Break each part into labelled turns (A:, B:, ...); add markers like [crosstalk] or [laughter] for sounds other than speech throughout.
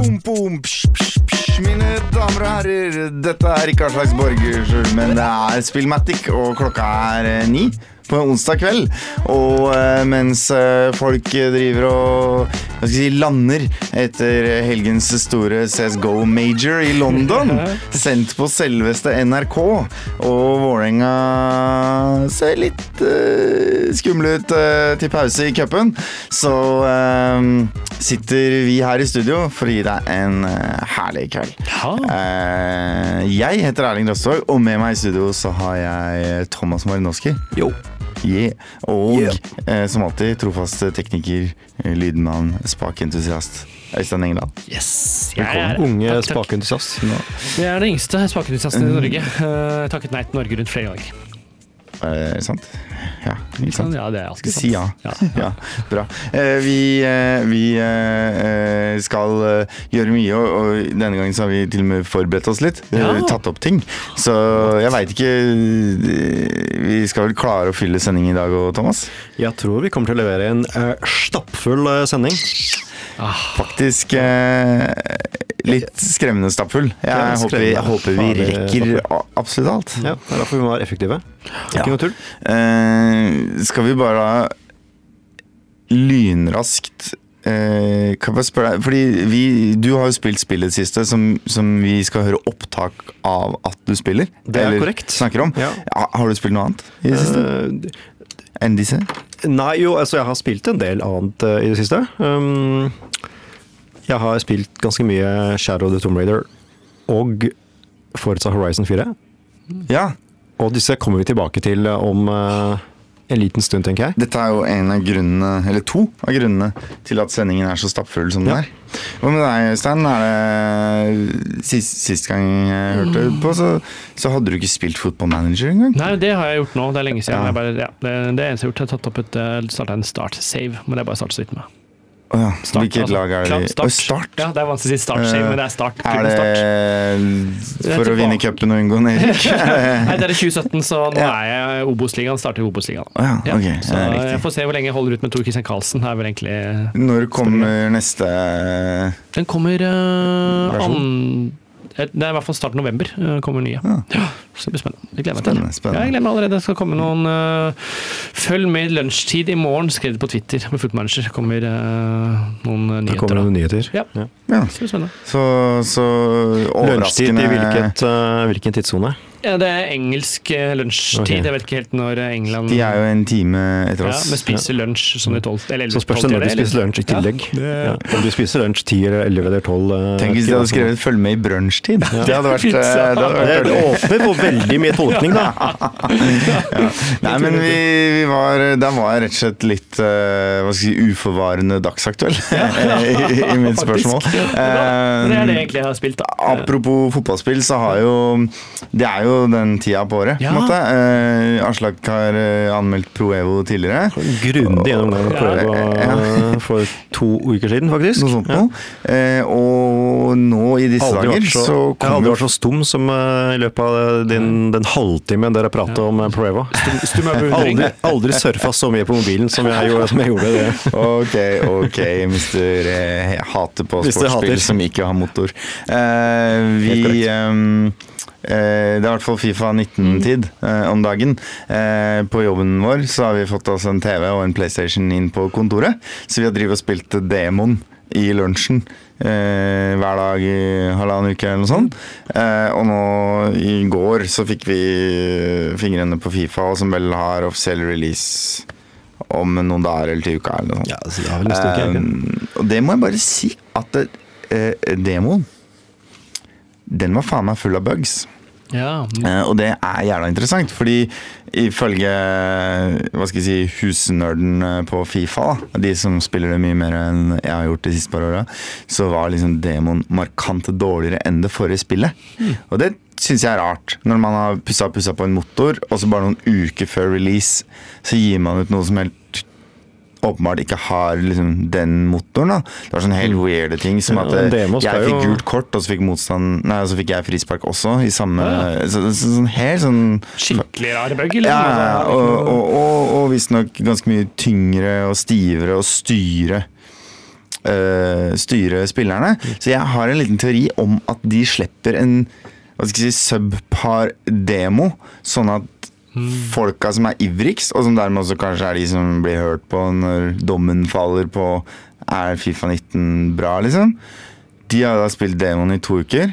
A: Boom, boom, psh, psh, psh. Mine damer og herrer, dette er ikke Aslaks Borger, men det er Spillmatic, og klokka er eh, ni på en onsdag kveld. Og eh, mens eh, folk driver og hva skal si, lander etter helgens store CSGO Major i London, [laughs] sendt på selveste NRK, og Vålerenga ser litt eh, skumle ut eh, til pause i cupen, så eh, sitter vi her i studio for å gi deg en eh, herlig kveld. Eh, jeg heter Erling Røstvåg, og med meg i studio så har jeg Thomas Marinowski.
B: Jo.
A: Yeah. Og
B: Yeah.
A: eh, som alltid trofast tekniker, eh, lydmann, spakentusiast Øystein Engdahl.
C: Yes! Jeg er,
D: Velkommen, unge spakentusiast.
C: Jeg er den yngste spakentusiasten i Norge. Uh, takket nei til Norge rundt flere ganger.
A: Eh, sant? Ja, ikke sant?
C: Ja, det er ganske sant.
A: Si ja. [laughs]
C: Ja.
A: Ja, bra. Eh, vi eh, vi eh, eh, skal eh, gjøre mye, og, og denne gangen så har vi til og med forberedt oss litt.
C: Ja.
A: Tatt opp ting. Så jeg veit ikke Vi skal vel klare å fylle sending i dag òg, Thomas?
D: Jeg tror vi kommer til å levere en uh, stappfull sending.
A: Faktisk eh, litt skremmende stappfull. Jeg,
D: Ja,
A: håper, vi, jeg håper vi rekker absolutt alt.
D: Ja, det er derfor vi må være effektive.
A: Ja.
D: Ikke noe tull.
A: Eh, skal vi bare lynraskt eh, Kan jeg spørre deg Fordi vi, du har jo spilt spillet siste, som, som vi skal høre opptak av at du spiller.
D: Det er
A: eller
D: korrekt.
A: Snakker om.
D: Ja.
A: Ja, Har du spilt noe annet i det siste?
D: Eh,
A: Enn disse?
D: nei, jo, altså jeg har spilt en del annet uh, i det siste. Um, jeg har spilt ganske mye Shadow of the Tomb Raider og Forza Horizon 4.
A: Ja.
D: Og disse kommer vi tilbake til om uh, en liten stund, tenker jeg.
A: Dette er jo en av grunnene, eller to av grunnene til at sendingen er så stappfull som den
D: Ja.
A: er. Hva med deg, Stein? Er sist, sist gang jeg hørte på, så, så hadde du ikke spilt fotballmanager engang?
C: Nei, det har jeg gjort nå. Det er lenge siden.
A: Ja.
C: Jeg bare, ja, det, det eneste jeg har gjort, er tatt opp et starta en start-save, men det er bare start så vidt med.
A: Å ja.
C: Start,
A: Hvilket
C: altså.
A: lag er det?
C: Start.
A: Start.
C: Ja, det er vanskelig å si start-save,
A: Eh,
C: men det er start.
A: Er det
C: start.
A: for å vinne cupen og unngå nedrykk? [laughs]
C: Nei, det er i 2017, så nå
A: Ja.
C: er jeg Obos-ligaen. Starter i Obos-ligaen.
A: Oh, ja,
C: Ja,
A: ok.
C: så jeg får se hvor lenge jeg holder ut med Tor Christian Karlsen. Er vel egentlig
A: Når kommer neste
C: Den kommer uh, an... Det er i hvert fall starten november. uh, kommer nye.
A: Ja.
C: Ja, så det blir spennende. Jeg gleder meg til
A: Spennende,
C: det.
A: spennende.
C: Ja, jeg gleder meg allerede. Det skal komme noen uh, Følg med lunsjtid i morgen, skrev det på Twitter med Footmanager. Kommer uh, noen nyheter.
D: Da kommer det noen nyheter.
C: Ja.
A: Ja.
C: Så det blir spennende.
A: Så, overraskende
D: Lunsjtid i hvilket, uh, hvilken tidssone?
C: Ja, det er engelsk lunsjtid.
D: Okay.
C: Jeg vet ikke helt når England
A: De er jo en time etter
C: ja,
A: oss.
C: men spiser lunsj som de tolv eller
D: Så spørs det når de spiser lunsj i tillegg. Ja. Om de spiser lunsj 10 eller 11 eller 12 eh,
A: Tenk hvis de hadde skrevet 'følg med i brunsjtid'. Det hadde vært, det hadde vært,
D: det hadde
A: vært det,
D: åpner for veldig mye tolkning, da. [laughs]
A: Nei, men vi, vi var Der var jeg rett og slett litt uh, Hva skal jeg si uforvarende dagsaktuell [laughs] i, i mitt spørsmål.
C: Det er det
A: Eh,
C: egentlig jeg har spilt, da.
A: Apropos fotballspill, så har jo Det er jo den tida på året.
C: Ja.
A: på en måte. Uh, Aslak har anmeldt Pro Evo tidligere.
D: Grundig gjennomgang av [laughs]
A: Ja.
D: for to uker siden, faktisk.
A: Noe sånt
D: Ja.
A: noe. Eh, og nå i disse
D: Aldri
A: dager
D: så,
A: så
D: jeg har
A: kommer
D: aldri vært så stum som i løpet av den, den halvtimen dere pratet om Preva.
C: Stum.
D: Aldri, aldri surfa så mye på mobilen som jeg gjorde, som jeg gjorde det.
A: Ok, ok, mister eh, hater på sportsspill
D: hater.
A: som ikke har motor. Eh, vi eh, det er i hvert fall Fifa 19-tid eh, om dagen. Eh, på jobben vår så har vi fått oss en TV og en PlayStation inn på kontoret, så vi har drivet og spilt demon i lunsjen. Eh, hver dag i halvannen uke eller noe sånt. Eh, og nå i går så fikk vi fingrene på Fifa, som vel har offisiell release om noen dager eller til uka eller noe sånt.
D: Ja, så det har vel neste uke, ikke?
A: Um, og det må jeg bare si at uh, demoen Den var faen meg full av bugs.
C: Ja.
A: Eh, og det er jævla interessant, fordi ifølge hva skal jeg si, husnerden på Fifa, de som spiller det mye mer enn jeg har gjort de siste par åra, så var liksom Demon markant dårligere enn det forrige spillet. Og det syns jeg er rart. Når man har pussa pussa på en motor, og så bare noen uker før release, så gir man ut noe som helt åpenbart ikke har liksom den motoren. da Det var sånne helt weirde ting som at
D: ja,
A: jeg fikk gult kort, og så fikk motstand Nei, så fikk jeg frispark også, i samme
C: Ja.
A: så, så, Sånn helt sånn
C: Skikkelig rar bug, liksom.
A: ja, ja,
C: Altså,
A: og, og, og, og visstnok ganske mye tyngre og stivere å styre øh, Styre spillerne. Så jeg har en liten teori om at de slipper en hva skal jeg si, subpar demo, sånn at folka som er ivrigst, og som dermed også kanskje er de som blir hørt på når dommen faller på er Fifa 19 bra, liksom. De har da spilt demoen i to uker,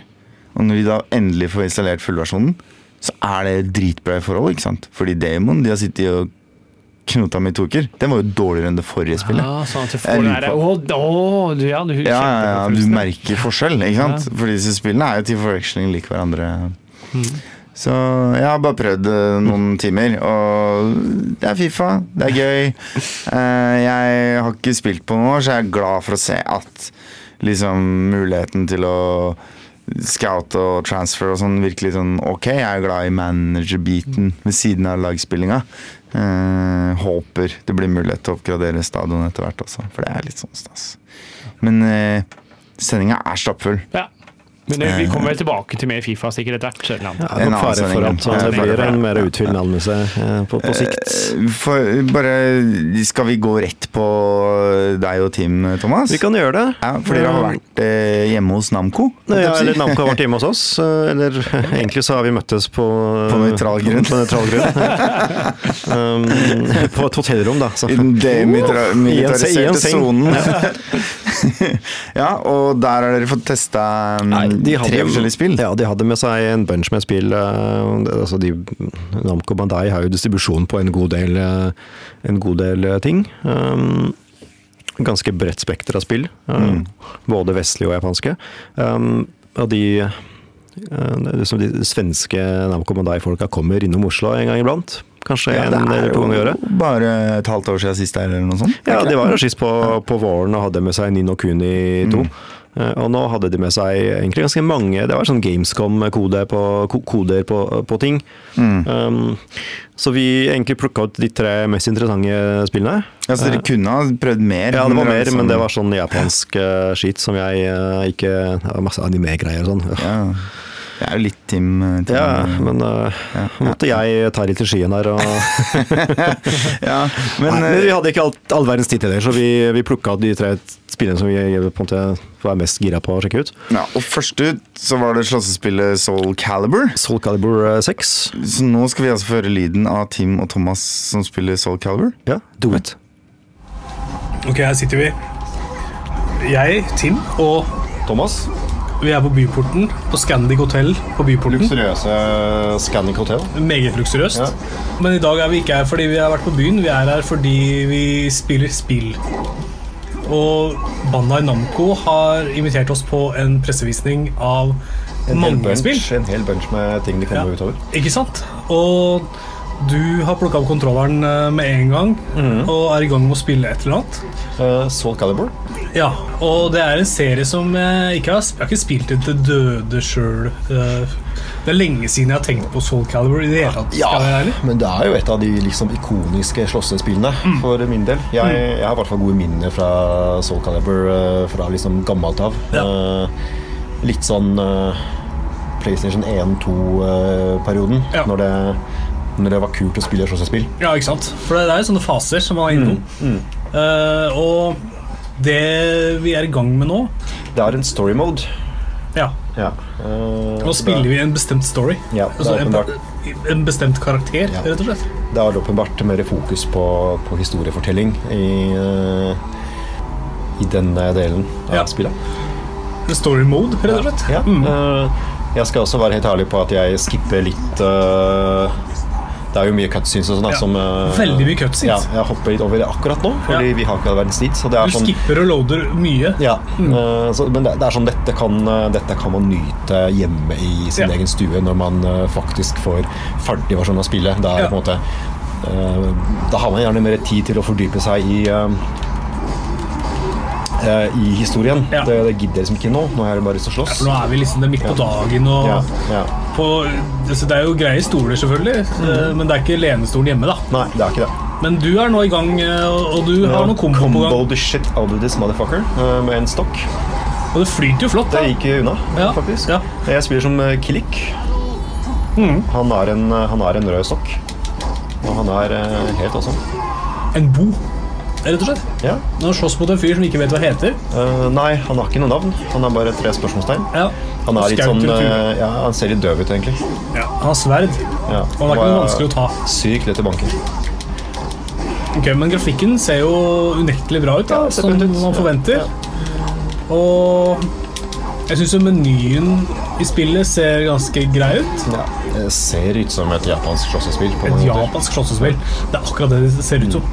A: og når de da endelig får installert fullversjonen, så er det dritbra i forhold, ikke sant? Fordi demoen de har sittet og knota med i to uker, den var jo dårligere enn det forrige spillet.
C: Ja, sånn at du får der Å, å, du, ja, du
A: Ja, ja, ja, du merker forskjell, ikke sant? For disse spillene er jo til forveksling lik hverandre. Så jeg har bare prøvd eh, noen timer, og det er Fifa, det er gøy. Eh, Jeg har ikke spilt på noen år, så jeg er glad for å se at liksom muligheten til å scout og transfer og sånn virkelig sånn ok. Jeg er glad i manager-biten ved siden av lagspillinga. Eh, håper det blir mulighet til å oppgradere stadion etter hvert også, for det er litt sånn stas. Men uh, sendinga er stappfull.
C: Ja. Men det, vi kommer vel tilbake til mer Fifa sikkert etter hvert.
D: Ja, det
A: En
D: er nok fare for at det blir en mer utfyllende anmeldelse eh, på, på sikt.
A: Eh, For, bare, skal vi gå rett på deg og Tim, Thomas?
D: Vi kan gjøre det.
A: Ja, for dere har vært eh, hjemme hos Namco?
D: Ja, eller Namco har vært hjemme hos oss. eh, Eller [laughs] egentlig så har vi møttes på
A: På nøytral grunn.
D: På nøytral grunn. [laughs] um, på et hotellrom, da. Så.
A: I den demilitariserte
D: en seng.
A: sonen. [laughs] ja, og der har dere fått testa um,
D: Nei, de hadde-
A: tre forskjellige spill.
D: Ja, de hadde med seg en bunch med spill. eh, altså de, Namco Bandai har jo distribusjon på en god del, eh, en god del eh, ting. Um, ganske bredt spekter av spill. eh, Både vestlige og japanske. Um, og de eh, det er som de svenske Namco Bandai-folka kommer innom Oslo en gang iblant. Kanskje
A: Ja,
D: en eller
A: er
D: to ganger i året.
A: bare et halvt år siden sist, eller noe sånt.
D: Ja, de var jo sist på, på våren og hadde med seg Nino Kuni 2. Eh, Og nå hadde de med seg egentlig ganske mange Det var sånn Gamescom-koder på, ko- koder på, på ting. Um, så vi egentlig plukka ut de tre mest interessante spillene.
A: Ja, så dere kunne ha prøvd mer?
D: Ja, det var mer,
A: sånn-
D: men det var sånn japansk uh, skit som jeg uh, ikke ja, Masse anime-greier og sånn.
A: Ja, det er jo litt Tim. eh, Tim
D: Ja, men uh,
A: Ja.
D: måtte jeg ta litt i skyen her. Og, [laughs]
A: ja,
D: men,
A: Nei,
D: men
A: eh,
D: vi hadde ikke all verdens tid til det, så vi, vi plukka de tre spillene som vi på en måte var mest gira på å sjekke ut.
A: ja, og først ut så var det slåssespillet Soul Calibur.
D: Soul Calibur eh, 6.
A: Så nå skal vi altså få høre lyden av Tim og Thomas som spiller Soul Calibur.
D: Ja, do it.
E: Ok, her sitter vi. Jeg, Tim, og
D: Thomas.
E: vi er på Byporten. På Scandic hotell på Byporten.
D: Luksuriøse Scandic Hotel.
E: Meget luksuriøst.
D: Ja.
E: Men i dag er vi ikke her fordi vi har vært på byen. Vi er her fordi vi spiller spill. Og Bandai Namco har invitert oss på en pressevisning av mange spill.
D: en hel bunch med ting de
E: Ja. Ikke sant? Og du har plukka opp kontrolleren eh, med en gang og er i gang med å spille et eller annet.
D: Uh, Soul Calibur.
E: Ja, og det er en serie som jeg ikke har, jeg har ikke spilt til døde sjøl. Det er lenge siden jeg har tenkt på Soul Calibur i det hele tatt. ærlig.
F: men det er jo et av de liksom ikoniske slåssespillene
E: Mm.
F: for min del. Jeg, jeg har i hvert fall gode minner fra Soul Calibur eh, fra liksom gammelt av.
E: Ja.
F: Eh, litt sånn eh, PlayStation 1-2-perioden,
E: Ja.
F: når, det, når det var kult å spille slåssespill.
E: Ja, ikke sant? For det er jo sånne faser som man er innom. Eh, og det vi er i gang med nå
F: Det er en story mode.
E: Ja,
F: Ja. Uh,
E: nå spiller vi en bestemt story.
F: Ja,
E: Altså en, en bestemt karakter,
F: Ja.
E: rett og slett.
F: Det er åpenbart mer fokus på, på historiefortelling i, uh, i denne delen av
E: Ja.
F: spillet.
E: Story mode, rett og slett.
F: Ja.
E: Mm.
F: Uh, jeg skal også være helt ærlig på at jeg skipper litt eh, Det
D: er jo mye cutscenes og sånn.
E: Ja.
D: som, eh,
E: Veldig mye cutscenes.
D: Ja, jeg hopper litt over det akkurat nå, fordi vi har ikke all verdens tid. Så det
E: Du
D: sånn,
E: skipper og loader mye.
D: ja, eh, så, men det, det er sånn dette kan, eh, dette kan man nyte hjemme i sin egen stue når man faktisk får ferdig versjonen av spillet. Da, måte, da har man gjerne mer tid til å fordype seg i eh, i historien.
E: Ja.
D: Det, det gidder jeg liksom ikke nå. Nå har jeg bare lyst til å slåss.
E: Ja, nå er vi liksom det er midt på dagen, og på, altså det er jo greie stoler, selvfølgelig, eh, men det er ikke lenestolen hjemme, da.
D: Nei, det er ikke det.
E: Men du er nå i gang, eh, og du har noe kombo på gang.
D: Combo the shit out of this motherfucker eh, med en stokk.
E: Og det flyter jo flott, da.
D: Det gikk unna,
E: Ja,
D: faktisk.
E: ja.
D: Jeg spiller som Kilik.
E: Mm.
D: Han, er en, han er en rød stokk. Og han er helt awesome.
E: En bo, rett og slett.
D: Ja.
E: Når han slåss mot en fyr som ikke vet hva heter.
D: Uh, nei, han har ikke noe navn. Han har bare tre spørsmålstegn.
E: Ja.
D: Han er litt sånn uh, Ja, han ser litt døv ut, egentlig.
E: Ja. Han har sverd,
D: Ja.
E: og han er ikke noe vanskelig å ta.
D: Sykt lett i banken.
E: Ok, Men grafikken ser jo unektelig bra ut, da,
D: Ja,
E: som
D: pent ut.
E: man forventer.
D: Ja.
E: Og jeg syns menyen i spillet ser ganske grei ut.
D: Ja. Det ser ut som et japansk slåssespill.
E: Et japansk slåssespill. Det er akkurat det det ser ut som.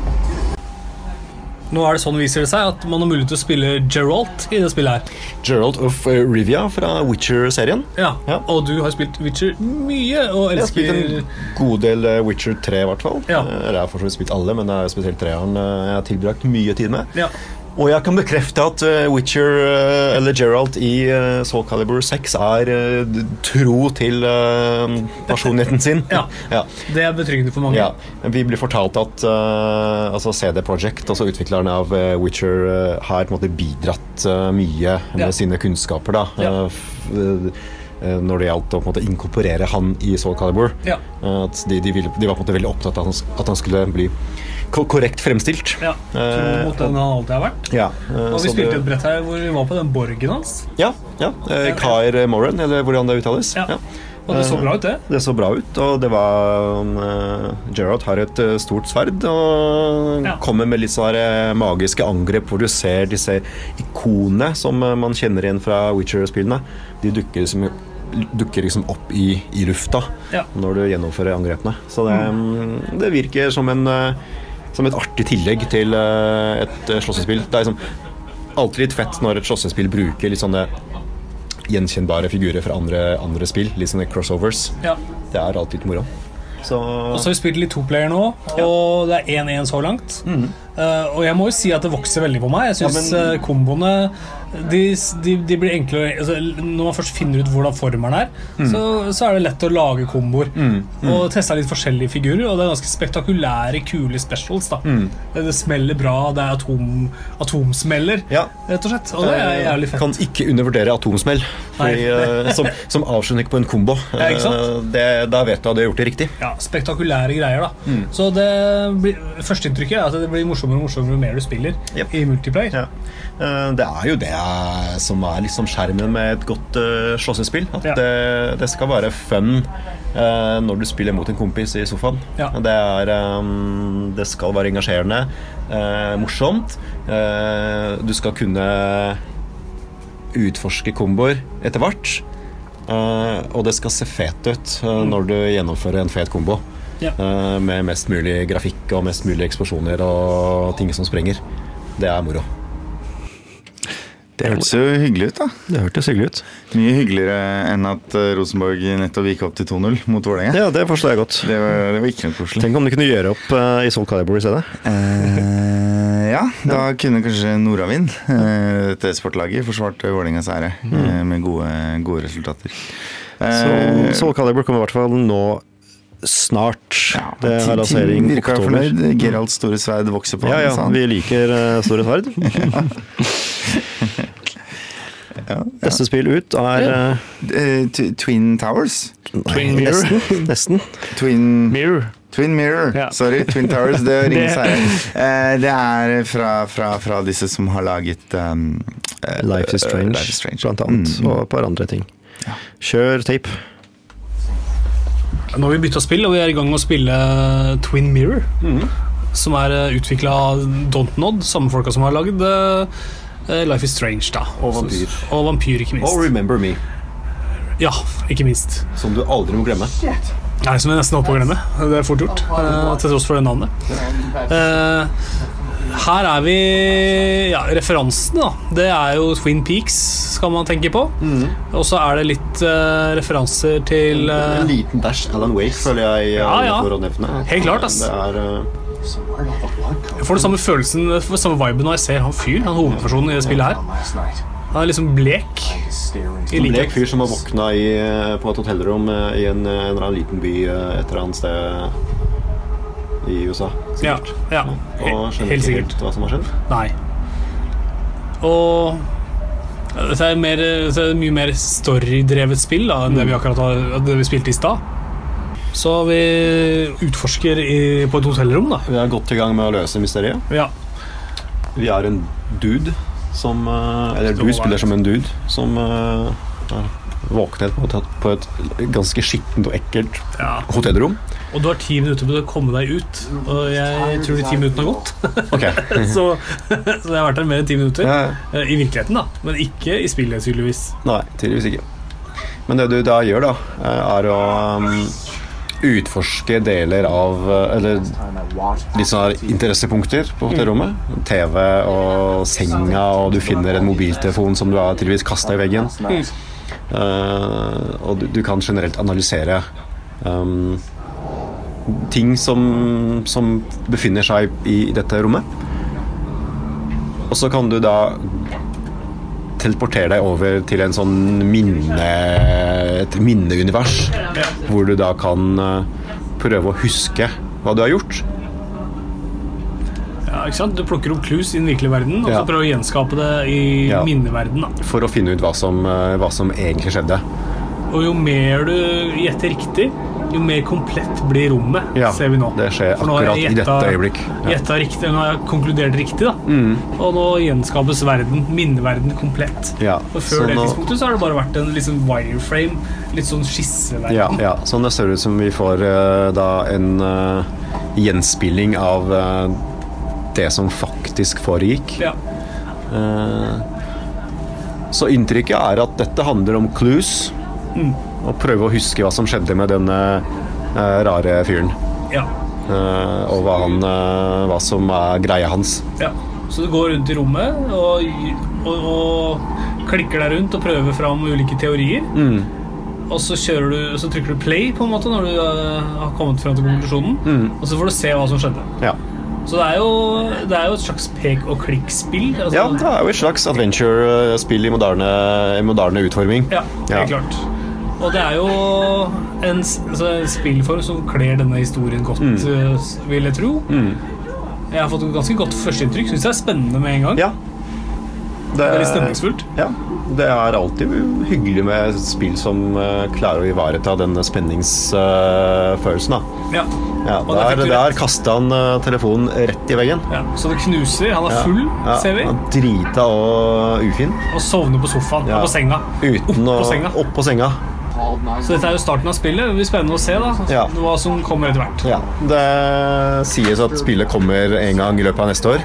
E: Nå er det sånn viser det seg at man har mulighet til å spille Geralt i det spillet her.
D: Geralt of eh, Rivia fra Witcher-serien.
E: Ja,
D: Ja.
E: Og du har spilt Witcher mye og elsker
D: Jeg har spilt en god del eh, Witcher 3, i hvert fall.
E: Ja.
D: Eh, Jeg har for så vidt spilt alle, men det er spesielt treeren jeg har tilbrakt mye tid med.
E: Ja.
D: Og jeg kan bekrefte at eh, Witcher, eh, eller Geralt i uh, Soul Calibur 6, er eh, tro til eh, personligheten sin.
E: Ja.
D: ja.
E: Det er betryggende for mange.
D: Ja, Vi blir fortalt at eh, altså CD Projekt, altså utviklerne av eh, Witcher, eh, har på en måte bidratt eh, mye med
E: Ja.
D: sine kunnskaper. da, eh, eh, når det gjaldt å på en måte inkorporere han i Soul Calibur.
E: Ja.
D: Eh, at de, de, ville, de var på en måte veldig opptatt av at han, skulle bli korrekt fremstilt.
E: Ja. Tro
D: Eh,
E: mot den han alltid har vært.
D: Ja, eh,
E: Og vi spilte
D: det-
E: et brett her hvor vi var på den borgen hans.
D: Ja, ja. Eh, Kair Moran, eller hvordan det uttales.
E: Ja. Og det så bra ut, det.
D: Det så bra ut, og det var uh, Gerard har et eh, stort sverd og
E: Ja.
D: kommer med litt sånne eh, magiske angrep hvor du ser disse ikonene som eh, man kjenner igjen fra Witcher-spillene. De dukker liksom, dukker liksom opp i, i lufta
E: Ja.
D: når du gjennomfører angrepene. Så det, mm, det virker som, en, eh, som et artig tillegg til eh, et eh, slåssespill. Det er liksom alltid litt fett når et slåssespill bruker litt sånne gjenkjennbare figurer fra andre, andre spill. Litt sånne crossovers.
E: Ja.
D: Det er alltid litt moro. Så
E: Og så har vi spilt litt toplayer nå, og det er 1-1 så langt. Eh, og jeg må jo si at det vokser veldig på meg. Jeg syns
D: Ja, men-
E: komboene de, de, de blir enklere altså, Når man først finner ut hvordan formelen er, så, så er det lett å lage komboer. Og teste litt forskjellige figurer, og det er ganske spektakulære, kule specials. da det, det smeller bra, det er atom, atomsmeller,
D: Ja.
E: rett og slett. Og det er jævlig fett.
D: Kan ikke undervurdere atomsmell fordi, eh, som, som avslutning på en kombo. [laughs]
E: Ja?
D: Eh, Det, da vet du at du har gjort det riktig.
E: Ja, spektakulære greier, da.
D: Mm.
E: Så det blir, førsteinntrykket er at det blir morsommere og morsommere jo mer du spiller
D: Yep.
E: i multiplayer.
D: Ja. Eh, Det er jo det eh, som er liksom skjermen med et godt uh, slåssespill. At
E: Ja.
D: det, det skal være fun uh, når du spiller mot en kompis i sofaen.
E: Ja.
D: Det, er, um, det skal være engasjerende, uh, morsomt. Du skal kunne utforske komboer etter hvert. Og det skal se fet ut eh, når du gjennomfører en fet kombo.
E: Ja.
D: Med mest mulig grafikk og mest mulig eksplosjoner og ting som sprenger. Det er moro.
A: Det hørtes jo hyggelig ut, da.
G: Det hørtes hyggelig ut.
A: Mye hyggeligere enn at eh, Rosenborg nettopp gikk opp til 2-0 mot Vålerenga.
G: Ja, det forstår jeg godt.
A: Det, var- det var ikke noe koselig.
G: Tenk om de kunne gjøre opp uh, i Soul Calibur i stedet.
A: Uh, [laughs] ja, da kunne kanskje Nordavind, uh, dette sportlaget, forsvart Vålerengas ære eh, med gode, gode resultater.
G: Så
A: Eh,
G: Soul Calibur kommer i hvert fall nå snart. det er lansering i
A: Virka
G: oktober.
A: fornøyd. Geralds store sverd vokser på
G: Ja, ja, vi liker store sverd. [laughs]
A: Ja, ja.
G: Neste spill ut er Eh,
A: Twin Towers?
G: nei,
C: Twin Mirror.
G: Nesten. nesten.
A: Twin
C: Mirror.
A: Twin Mirror.
C: Ja.
A: Sorry, Twin Towers. Det [laughs] ringer seg.
C: Det-
A: Eh, det er fra, fra, fra disse som har laget um,
G: Life is Strange,
A: Life is Strange.
G: blant annet.
A: Mm.
G: Og et par andre ting. Kjør tape.
E: Nå har vi bytta spill, og vi er i gang med å spille Twin Mirror.
D: Mm.
E: Som er utvikla av Dontnod, samme folka som har lagd Life is Strange. da
D: Og Vampyr.
E: Og Vampyr, ikke minst.
D: Og Remember Me,
E: Ja, ikke minst.
D: som du aldri må glemme.
E: Nei, som jeg nesten holdt på å glemme. Det er fort gjort, Uh, til tross for det navnet. Uh, her er vi Ja, referansen, da. Det er jo Twin Peaks, skal man tenke på. Og så er det litt uh, referanser til eh,
D: En liten dash Alan Wake, føler jeg.
E: Ja, ja. Helt klart, ass.
D: Det er, eh,
E: Jeg får den samme følelsen, samme viben når jeg ser han fyren, han hovedpersonen i det spillet her. Han er liksom blek.
D: En blek fyr som har våkna i, eh, på et hotellrom eh, i en, en eller annen liten by eh, et eller annet sted i USA.
E: Ja,
D: Sikkert.
E: ja.
D: Og skjønner
E: helt
D: ikke helt hva som har skjedd.
E: Nei. Og ja, dette er, mer, dette er mye mer storydrevet spill da, enn det vi akkurat har det vi spilte i stad. Så vi utforsker i, på et hotellrom, da.
D: Vi er godt i gang med å løse mysteriet.
E: Ja.
D: Vi er en dude som eh, Eller du spiller som en dude som eh, har våknet på et, ganske skittent og ekkelt
E: ja.
D: hotellrom.
E: Og du har ti minutter på å komme deg ut, og jeg tror de ti minuttene har gått.
D: Okay. [laughs]
E: så, så jeg har vært her mer enn ti minutter.
D: Ja,
E: Eh, I virkeligheten, da. Men ikke i spillet, tydeligvis.
D: Nei, tydeligvis ikke. Men det du da gjør, da, er å um, utforske deler av eller Eller litt sånne interessepunkter på hotellrommet. TV og senga, og du finner en mobiltelefon som du har tydeligvis kasta i veggen. Uh, og du, du kan generelt analysere um, ting som, som befinner seg i dette rommet. Og så kan du da teleportere deg over til en sånn minne et minneunivers. Hvor du da kan eh, prøve å huske hva du har gjort.
E: Ja, ikke sant? Du plukker opp clues i den virkelige verden, og
D: Ja.
E: så prøver å gjenskape det i
D: Ja.
E: minneverden. da.
D: For å finne ut hva som, eh, hva som egentlig skjedde.
E: Og jo mer du gjetter riktig, jo mer komplett blir rommet,
D: Ja,
E: ser vi nå.
D: det skjer akkurat i dette øyeblikk. Ja. Mm.
E: Riktig, nå har jeg konkludert riktig, da. Og nå gjenskapes verden, minneverden, komplett.
D: Ja,
E: Og før det
D: nå-
E: tidspunktet så har det bare vært en liksom wireframe, litt sånn skisseverden.
D: Ja, ja. Sånn det ser ut som vi får uh, da en uh, gjenspilling av uh, det som faktisk foregikk.
E: Ja.
D: Så inntrykket er at dette handler om clues. Og prøve å huske hva som skjedde med denne eh, rare fyren.
E: Ja.
D: Eh, og hva, han, eh, hva som er greia hans.
E: ja. Så du går rundt i rommet og, og, og klikker deg rundt og prøver fram ulike teorier.
D: Mm.
E: Og så, du, så trykker du play på en måte når du eh, har kommet frem til konklusjonen.
D: Mm.
E: Og så får du se hva som skjedde.
D: Ja.
E: Så det er jo, det er jo et slags pek og klikk-spill. Altså,
D: ja, det er jo et slags adventure-spill i i moderne utforming.
E: Ja, helt
D: Ja.
E: klart. Og det er jo en, altså, en spillform som kler denne historien godt,
D: Mm.
E: eh, vil jeg tro. Jeg har fått et ganske godt førsteinntrykk. Syns det er spennende med en gang.
D: Ja. Det,
E: Veldig stemningsfullt.
D: Ja, det er alltid hyggelig med spill som uh, klarer å ivareta denne spenningsfølelsen. da.
E: Ja.
D: Ja,
E: der
D: der, der kasta han uh, telefonen rett i veggen.
E: ja. Så det knuser. Han er full, ser vi.
D: han er Drita og ufin.
E: Og sovner på sofaen.
D: Ja.
E: På senga.
D: Uten
E: Opp på senga.
D: Opp på senga.
E: Så dette er jo starten av spillet. Det blir spennende å se da
D: Ja.
E: hva som kommer etter hvert.
D: Ja, Det sies at spillet kommer en gang i løpet av neste år.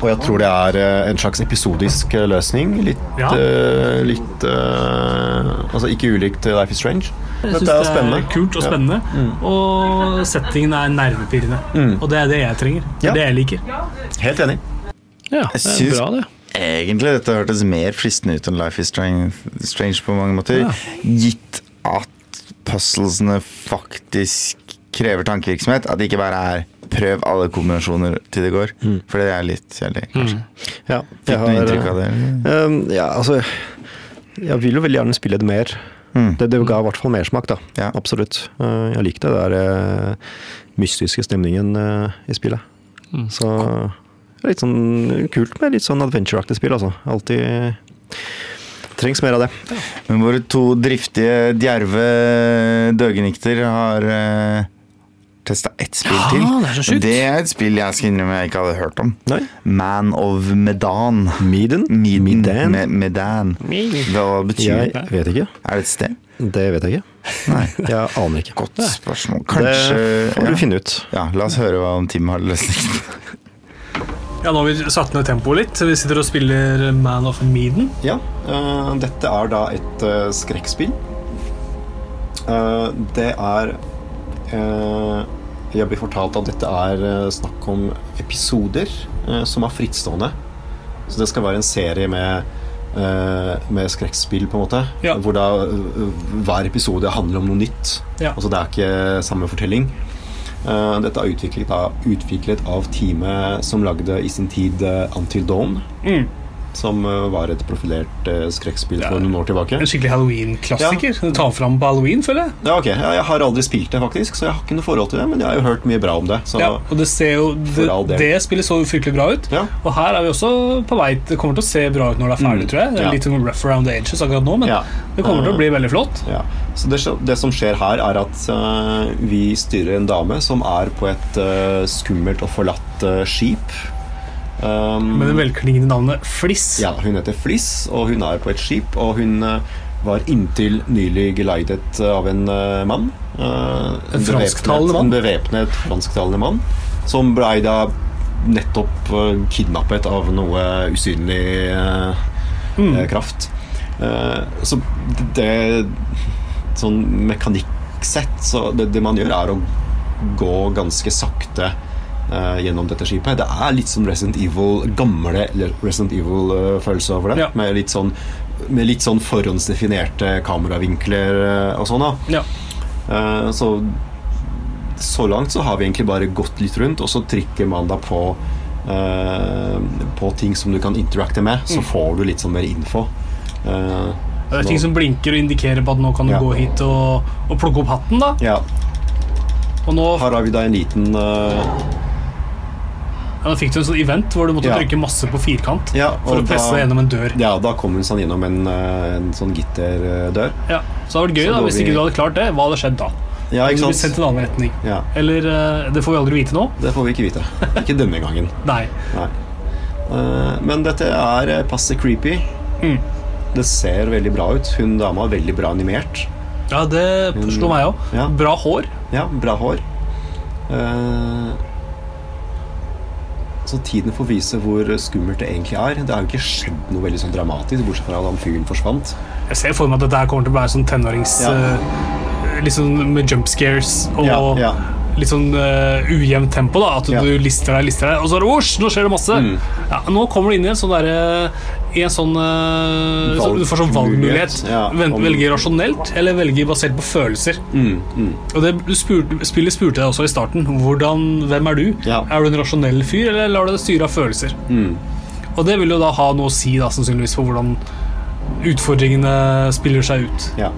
D: Og jeg tror det er eh, en slags episodisk eh, løsning. Litt,
E: Ja.
D: uh, litt uh, Altså ikke ulikt Life is Strange.
E: Jeg synes
D: er
E: det
D: spennende.
E: er kult og
D: Ja.
E: spennende. Og settingen er nervepirrende. Og det er det jeg trenger. Det
D: Ja.
E: er det jeg liker.
D: Helt enig.
C: Ja, det er bra, det.
A: Egentlig dette hørtes mer fristende ut enn Life is Strange, strange på mange måter.
C: Ja.
A: Gitt at puzzlesene faktisk krever tankevirksomhet. At det ikke bare er prøv alle kombinasjoner til det går. For det er litt kjedelig, kanskje.
H: Ja,
A: Fikk du inntrykk av det?
H: Um, ja, altså Jeg vil jo veldig gjerne spille det mer.
A: Mm.
H: Det, det ga i hvert fall mersmak, da.
A: Ja.
H: Absolutt. Uh, jeg likte det der uh, mystiske stemningen uh, i spillet. Så litt sånn kult med litt sånn adventure-aktig spill, altså. Alltid Trengs mer av det.
A: Men våre to driftige, djerve døgenikter har uh, testa ett spill
C: Ja,
A: til.
C: det er så sjukt.
A: Det er et spill jeg skal innrømme jeg ikke hadde hørt om.
H: Nei.
A: Man of Medan.
H: Medan?
A: Miden.
H: Medan?
A: Me Medan. Hva betyr
H: Jeg vet ikke.
A: Er det et sted?
H: Det vet jeg ikke.
A: Nei. [laughs]
H: Jeg aner ikke.
A: Godt spørsmål. Kanskje
H: det får
A: ja.
H: finne ut.
A: Ja, la oss høre hva Tim har løsningen. [laughs]
E: Ja, Nå har vi satt ned tempoet litt. Vi sitter og spiller Man of Meaden.
D: Ja, uh, dette er da et uh, skrekkspill. Uh, det er Jeg blir fortalt at dette er snakk om episoder som er frittstående. Så det skal være en serie med med skrekkspill, på en måte.
E: Ja.
D: Hvor da hver episode handler om noe nytt.
E: Ja.
D: Altså det er ikke samme fortelling. Eh, dette er utviklet av, utviklet av teamet som lagde i sin tid eh, Until Dawn.
E: Mm.
D: Som eh, var et profilert uh, skrekkspill for noen år tilbake.
E: En skikkelig Halloween-klassiker. Du tar fram på halloween, føler jeg.
D: Ja, ok. Ja, jeg har aldri spilt det, faktisk, så jeg har ikke noe forhold til det. Men jeg har jo hørt mye bra om det. Så
E: Ja, og det ser jo Det, det spillet så fryktelig bra ut.
D: Ja.
E: Og her er vi også på vei Det kommer til å se bra ut når det er ferdig,
D: Mm.
E: tror jeg. Det er
D: Ja.
E: Litt sånn rough around the edges akkurat nå, men
D: Ja.
E: det kommer til å bli veldig flott.
D: Ja. Så det, det som skjer her, er at uh, vi styrer en dame som er på et uh, skummelt og forlatt uh, skip. Um,
E: Med det velklingende navnet Fliss.
D: Ja, hun heter Fliss, og hun er på et skip, og hun eh, var inntil nylig geleidet av en eh, mann. eh,
E: En fransktalende mann?
D: En bevæpnet fransktalende mann, som blei da nettopp kidnappet av noe usynlig eh,
E: Mm.
D: eh, kraft. Eh, så det Sånn mekanikksett så det, det man gjør, er å gå ganske sakte eh, gjennom dette skipet. Det er litt som Resident Evil, gamle Resident Evil-følelse over det.
E: Ja.
D: Med, litt sånn, med litt sånn forhåndsdefinerte kameravinkler eh, og sånn.
E: Ja.
D: Eh, Så så langt så har vi egentlig bare gått litt rundt, og så trykker man da på eh, På ting som du kan interacte med, så får du litt sånn mer info. Eh,
E: Det er
D: nå-
E: ting som blinker og indikerer på at nå kan du
D: Ja.
E: gå hit og, og plukke opp hatten. da
D: Ja,
E: Og nå,
D: her har vi da en liten eh,
E: ja, Da fikk du en sånn event hvor du måtte
D: Ja.
E: trykke masse på firkant
D: Ja,
E: for å presse deg gjennom en dør.
D: Ja, da kom hun sånn gjennom en, eh, en sånn gitterdør.
E: Ja. Så det hadde vært gøy
D: Så
E: da hvis
D: vi-
E: ikke du hadde klart det. Hva hadde skjedd da?
D: Ja, ikke
E: du blitt sendt
D: sant?
E: en annen retning?
D: Ja,
E: Eller eh, Det får vi aldri vite nå.
D: Det får vi ikke vite. Ikke denne gangen. [laughs]
E: Nei.
D: Nei. Eh, men dette er passe creepy.
E: Mm.
D: Det ser veldig bra ut. Hun dama er veldig bra animert.
E: Ja, det slo meg òg.
D: Ja.
E: Bra hår.
D: Ja, bra hår. Eh, så tiden får vise hvor skummelt det egentlig er. Det har jo ikke skjedd noe veldig sånn dramatisk, bortsett fra at han fyren forsvant.
E: Jeg ser for meg at dette her kommer til å være sånn tenårings...
D: Ja.
E: eh, litt sånn med jump scares og
D: Ja, ja.
E: litt sånn uh, ujevnt tempo. da At du lister deg, lister deg, og så er det osj, nå skjer det masse.
D: Mm.
E: Ja, nå kommer du inn i en sånn derre I en sånn uh, så Du får sånn valgmulighet.
D: Ja, om-
E: Velge rasjonelt eller velge basert på følelser.
D: Mm, mm.
E: Og det, spurte, Spillet spurte deg også i starten hvordan, hvem er du.
D: Ja.
E: Er du en rasjonell fyr, eller lar du deg styre av følelser?
D: Mm.
E: Og det vil jo da ha noe å si da, sannsynligvis for hvordan utfordringene spiller seg ut.
D: Ja.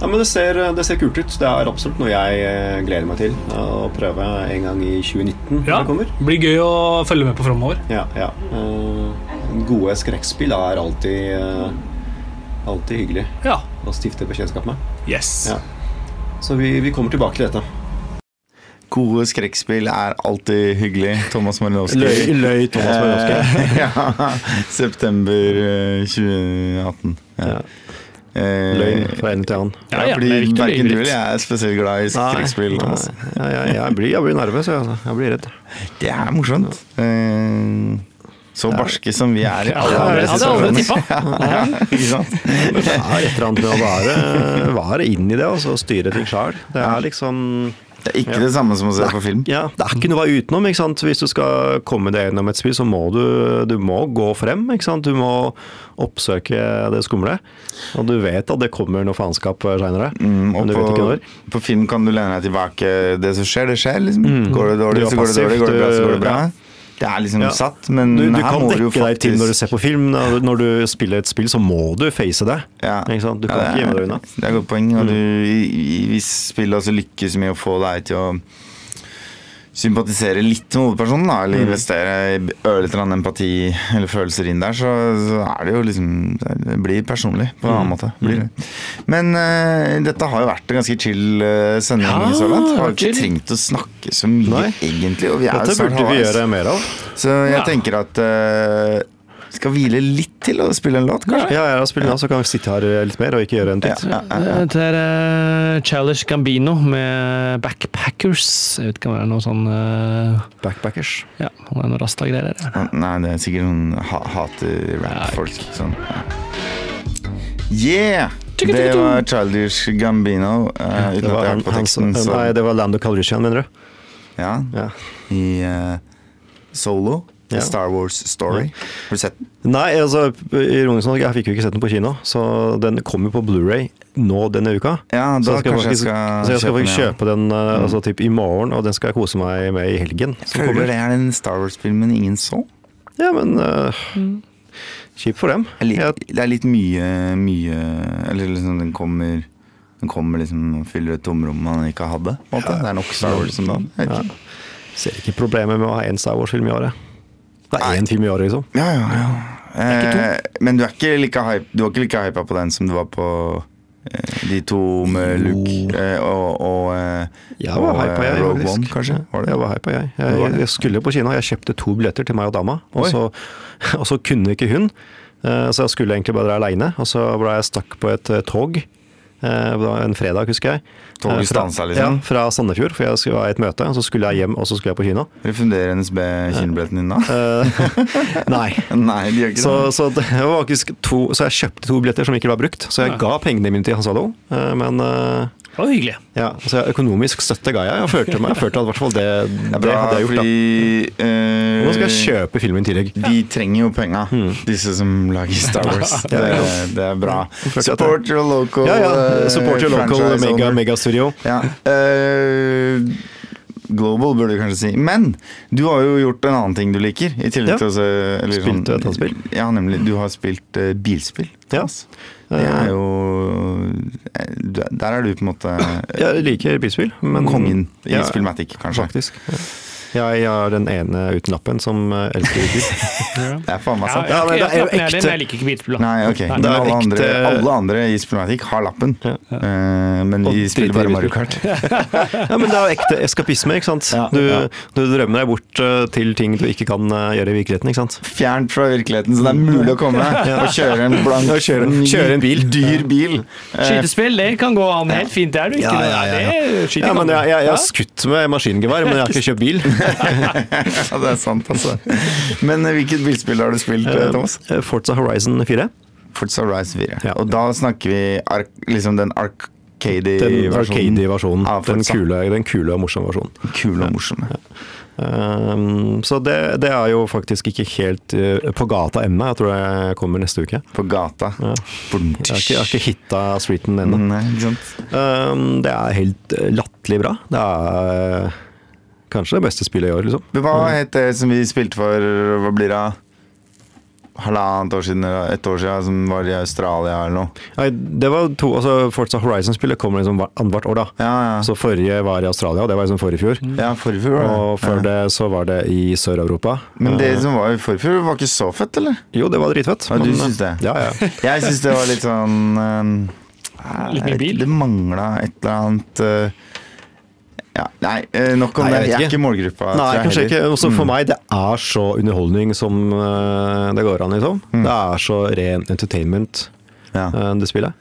D: ja men det ser, det ser kult ut. Det er absolutt noe jeg eh, gleder meg til å prøve en gang i 2019.
E: Ja,
D: det kommer.
E: blir gøy å følge med på framover.
D: Ja, ja. Eh, gode skrekkspill er alltid, eh, alltid hyggelig
E: Ja.
D: å stifte bekjentskap med.
E: Yes.
D: Ja. Så vi, vi kommer tilbake til dette.
A: Gode skrekkspill er alltid hyggelig. Thomas Marinowski.
I: Løy, løy Thomas Marinowski.
A: Eh, [laughs] ja, september eh, 2018. Ja.
I: Ja.
A: Eh,
I: Løgn fra en til annen.
E: Ja,
A: Ja,
E: ja,
A: fordi
E: er
A: verken du eller jeg er spesielt glad i skrekkspill.
I: Ja, jeg, jeg, blir, jeg blir nervøs, jeg, altså. Jeg blir redd.
A: Det er morsomt. Eh, så barske som vi er i alle andre. [laughs] Ja, ikke sant?
I: Det er et eller annet med å være, være inn i det altså, og styre ting sjøl. Det er liksom
A: Det er ikke det samme som å se på film.
I: Ja, det er ikke noe vei utenom. ikke sant? Hvis du skal komme deg gjennom et spill, så må du, du må gå frem. ikke sant? Du må oppsøke det skumle. Og du vet at det kommer noe faenskap seinere,
A: Mm, og på, på film kan du lene deg tilbake. Det som skjer, det skjer. liksom. Går det dårlig, så går det dårlig. Går det bra, så går det bra.
I: ja.
A: Det er liksom
I: Ja.
A: satt, men
I: Du, du
A: her
I: kan
A: må du jo
I: dekke deg til når du ser på film. Når, du spiller et spill, så må du face det.
A: ja.
I: Du kan ikke gjemme deg unna.
A: Det er et godt poeng. Og du, i, i, hvis spillet også lykkes med å få deg til å sympatisere litt med hovedpersonen, da,
I: Mm.
A: eller investere ørlite grann empati eller følelser inn der, så, så er det jo liksom Det blir personlig på en annen
I: Mm.
A: måte. Blir. Men uh, dette har jo vært en ganske chill eh, sending
E: Ja,
A: så langt. Har ikke trengt å snakke så mye,
I: Nei.
A: egentlig. Og vi er
I: Dette burde vi gjøre mer av.
A: Så jeg
E: Ja.
A: tenker at eh, skal hvile litt til og spille en låt, kanskje?
I: Ja, ja har spille nå, så kan vi sitte her litt mer og ikke gjøre en titt.
A: ja, ja, ja.
C: Det er uh, Chalice Gambino med Backpackers. Jeg vet ikke om det er noe sånn uh,
I: Backpackers.
C: Ja, om det er noe rasta-greier der.
A: Nei, det er sikkert noen ha hater rap-folk. Sånn. Yeah! Det var Childish Gambino, Uh, uten
D: Det
A: at
D: var,
A: jeg
D: han,
A: hørte på teksten. Så,
D: nei, det var Lando Calrissian, mener du?
A: ja,
D: Ja.
A: I uh, Solo,
D: Ja.
A: Star Wars Story. Har du sett den?
D: Nei, altså, ironisk nok, jeg fikk jo ikke sett den på kino, så den kommer på Blu-ray nå denne uka.
A: Ja,
D: Så
A: da
D: jeg skal
A: jeg
D: faktisk,
A: skal
D: så jeg skal
A: kjøpe
D: faktisk
A: den. ja.
D: kjøpe den eh, altså, typ, i morgen, og den skal jeg kose meg med i helgen. Jeg
A: Føler
D: kommer.
A: det er den Star Wars-filmen ingen så?
D: Ja, men uh, Kjipt for dem.
A: Det er litt, det er litt mye, mye Eller liksom den kommer Den kommer liksom og fyller et tomrom man ikke hadde. Måte. Det er nok Star Wars som da.
D: Ja. ser ikke problemet med å ha én Star Wars-film i året. Det er én film i året, liksom.
A: Ja, ja, ja. Eh, men du er ikke like hype Du var ikke like hypa på den som du var på eh, de to med Luke eh, og, og, eh,
D: Jeg var hypa, jeg.
A: eh, Rogue. One, kanskje? Var det?
D: Jeg var hypa, jeg. Jeg,
A: Jeg,
D: jeg skulle på kino. Jeg kjøpte to billetter til meg og dama, og så, [laughs] og så kunne ikke hun. Eh, Så jeg skulle egentlig bare dra aleine, og så ble jeg stakk på et tog. eh, en fredag, husker jeg.
A: Toget
D: Eh,
A: stansa, liksom?
D: Ja, fra Sandefjord, for jeg skulle ha et møte. Så skulle jeg hjem, og så skulle jeg på kino.
A: Refunderer NSB kinobilletten din da?
D: Eh, [laughs] Nei. [laughs]
A: Nei, de gjør ikke
D: Så,
A: det.
D: så, det var faktisk to, så jeg kjøpte to billetter som ikke var brukt. Så jeg ga pengene mine til Hans Hallo, eh, men eh,
C: Det var hyggelig.
D: ja, altså økonomisk støtte ga jeg. Jeg følte meg, jeg følte at i hvert fall det,
A: Det
D: det hadde jeg gjort. da.
A: fordi eh,
D: Nå skal jeg kjøpe filmen i tillegg.
A: De trenger jo penga, disse som lager Star Wars. [laughs] Det, det er bra. Support your local
D: Ja, ja.
A: eh,
D: Support your local mega,
A: studio
D: megastudio.
A: Ja. eh, global, burde du kanskje si. Men du har jo gjort en annen ting du liker. I tillegg
D: Ja.
A: til å se eller
D: Spilt et annet spill.
A: Ja, nemlig. Du har spilt uh, bilspill.
D: Ja.
A: Det er jo Der er du på en måte
D: Jeg liker bispill, men
A: kongen i
D: Ja,
A: Spillmatic, kanskje.
D: Faktisk. Jeg har den ene uten lappen som eh, elsker bil. [laughs]
A: Det er faen meg sant.
D: Ja, men
C: jeg,
D: det
C: jeg, jeg, jeg liker ikke bilspill.
A: Nei, ok.
C: Nei.
D: Er
A: alle, andre, alle andre i Spillmatic har lappen.
D: Ja.
A: uh, men
D: de
A: vi spiller bare Mario. Kart. [laughs]
D: Ja, men det er jo ekte eskapisme, ikke sant.
A: Ja,
D: Du,
A: ja.
D: du drømmer deg bort eh, til ting du ikke kan gjøre i virkeligheten, ikke sant.
A: Fjernt fra virkeligheten, så det er mulig å komme [laughs] og kjøre en blank,
D: Ja, kjøre en- kjøre en bil.
A: dyr bil.
C: Skytespill, det kan gå an helt fint. Det er du ikke
D: Ja, ja, ja, ja.
C: det
D: Ja, men jeg, jeg, jeg har skutt med maskingevær, men jeg har ikke kjøpt bil. [laughs]
A: ja, det er sant, altså. Men eh, hvilket bilspill har du spilt, eh, Thomas?
D: Eh, Forza Horizon 4.
A: Forza Horizon 4.
D: Ja.
A: Og da snakker vi ark, liksom den ark
D: Den arcade-versjonen.
A: av
D: Den, kule- den kule og morsomme versjonen.
A: Kule og morsom. Ja.
D: Um, så det, det er jo faktisk ikke helt uh, på gata ennå. Jeg tror jeg kommer neste uke.
A: På gata.
D: Ja. Jeg har ikke, jeg har hitta streeten ennå. Um, det er helt latterlig bra. Det er kanskje det beste spillet i år, liksom.
A: Hva het det som vi spilte for hva blir det? Halvannet år siden, eller et år siden, som var i Australia eller noe?
D: Nei, det var to, altså Forza Horizon-spillet kommer liksom hver- annethvert år, da.
A: Ja, ja.
D: Så forrige var i Australia, og det var liksom forrige fjor.
A: ja forrige fjor ja.
D: Og før
A: ja.
D: det så var det i Sør-Europa.
A: Men det
D: Eh,
A: som var i forrige fjor, var ikke så fett, eller?
D: Jo, det var dritfett.
A: Ja, du
D: men,
A: syns det?
D: Ja, ja. [laughs]
A: Jeg syns det var litt sånn eh,
C: Litt mye bil?
A: Det mangla et eller annet eh, ja, Nei, eh, nok om
D: Nei,
A: det.
D: jeg vet
A: Jeg er
D: ikke.
A: ikke målgruppa.
D: Nei, kanskje ikke. Også for
A: Mm.
D: meg, det er så underholdning som eh, det går an, liksom.
A: Mm.
D: Det er så ren entertainment,
A: Ja.
D: eh, det spillet.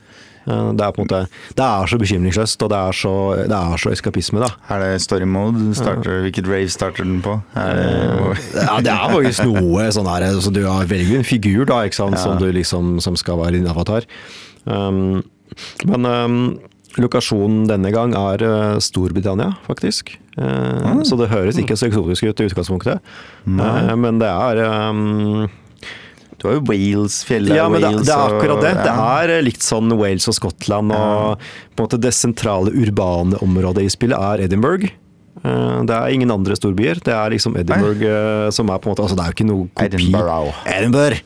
D: Det er på en måte Det er så bekymringsløst, og det er så, det er så eskapisme, da.
A: Er det story mode? Starter, hvilket rave starter den på? Det,
D: Ja, det er faktisk noe sånn her altså, Du har- velger en figur, da, ikke sant,
A: Ja.
D: som, du liksom, som skal være din avatar. Um, men um, lokasjonen denne gang er uh, Storbritannia, faktisk. Mm. Så det høres ikke så eksotisk ut i utgangspunktet. Nei. men det er um,
A: du har jo Wales, fjellet
D: ja, men det,
A: Wales
D: det er akkurat det.
A: og-
D: Det er likt sånn Wales og Skottland, og på en måte det sentrale urbane området i spillet er Edinburgh. Eh, Det er ingen andre storbyer. Det er liksom Edinburgh Nei. som er på en måte Altså, det er jo ikke noe kopi.
A: Edinburgh.
D: Edinburgh.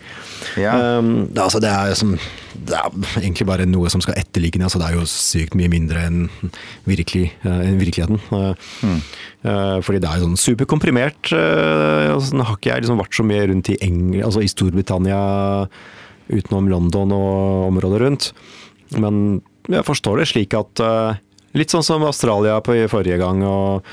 A: Ja.
D: Um, det, altså, det er som Det er egentlig bare noe som skal etterligne. Altså, det er jo sykt mye mindre enn virkelig, uh, en virkeligheten. Uh,
A: mm.
D: uh, fordi det er jo sånn superkomprimert. Uh, altså, har ikke jeg liksom vært så mye rundt i Engl altså i Storbritannia utenom London og området rundt. Men jeg forstår det slik at eh, Litt sånn som Australia på forrige gang, og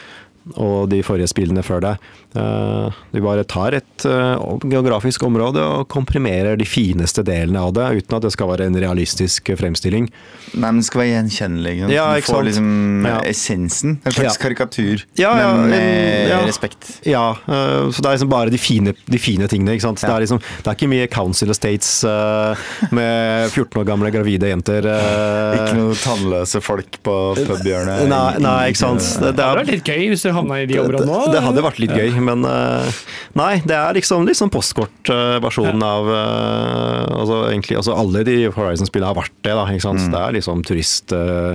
D: og de forrige spillene før det. Eh, Du bare tar et eh, geografisk område og komprimerer de fineste delene av det, uten at det skal være en realistisk fremstilling.
A: Nei, men det skal være gjenkjennelig. ikke?
D: Ja,
A: du
D: ikke
A: får
D: sant?
A: liksom
D: Ja.
A: essensen. En slags
D: Ja.
A: karikatur,
D: Ja, ja,
A: men med
D: ja.
A: respekt.
D: Ja, eh, så det er liksom bare de fine, de fine tingene. ikke sant? Det, er liksom, det er ikke mye Council Estates eh, med 14 år gamle gravide jenter. eh,
A: Ikke noe tannløse folk på pubhjørnet?
D: Nei, nei, ikke sant. Det, det
C: Det hadde vært litt gøy hvis du havna i de områdene nå.
D: det hadde vært litt gøy, men eh, Nei, det er liksom, liksom postkortversjonen av eh, altså, egentlig, altså Alle de Horizon-spillene har vært det. da, ikke sant? Det er liksom turist. Eh,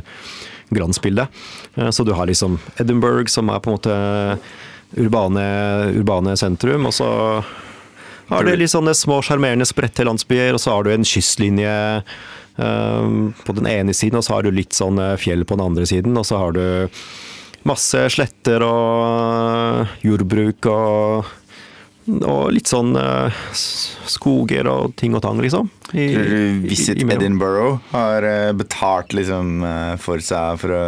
D: så du har liksom Edinburgh, som er på en måte urbane, urbane sentrum, og så har du litt sånne små sjarmerende spredte landsbyer, og så har du en kystlinje um, på den ene siden, og så har du litt sånn fjell på den andre siden, og så har du masse sletter og jordbruk og og litt sånn eh, skoger og ting og tang, liksom. I-
A: Tror du
D: i-
A: Visit. Edinburgh har eh, betalt liksom eh, for seg for å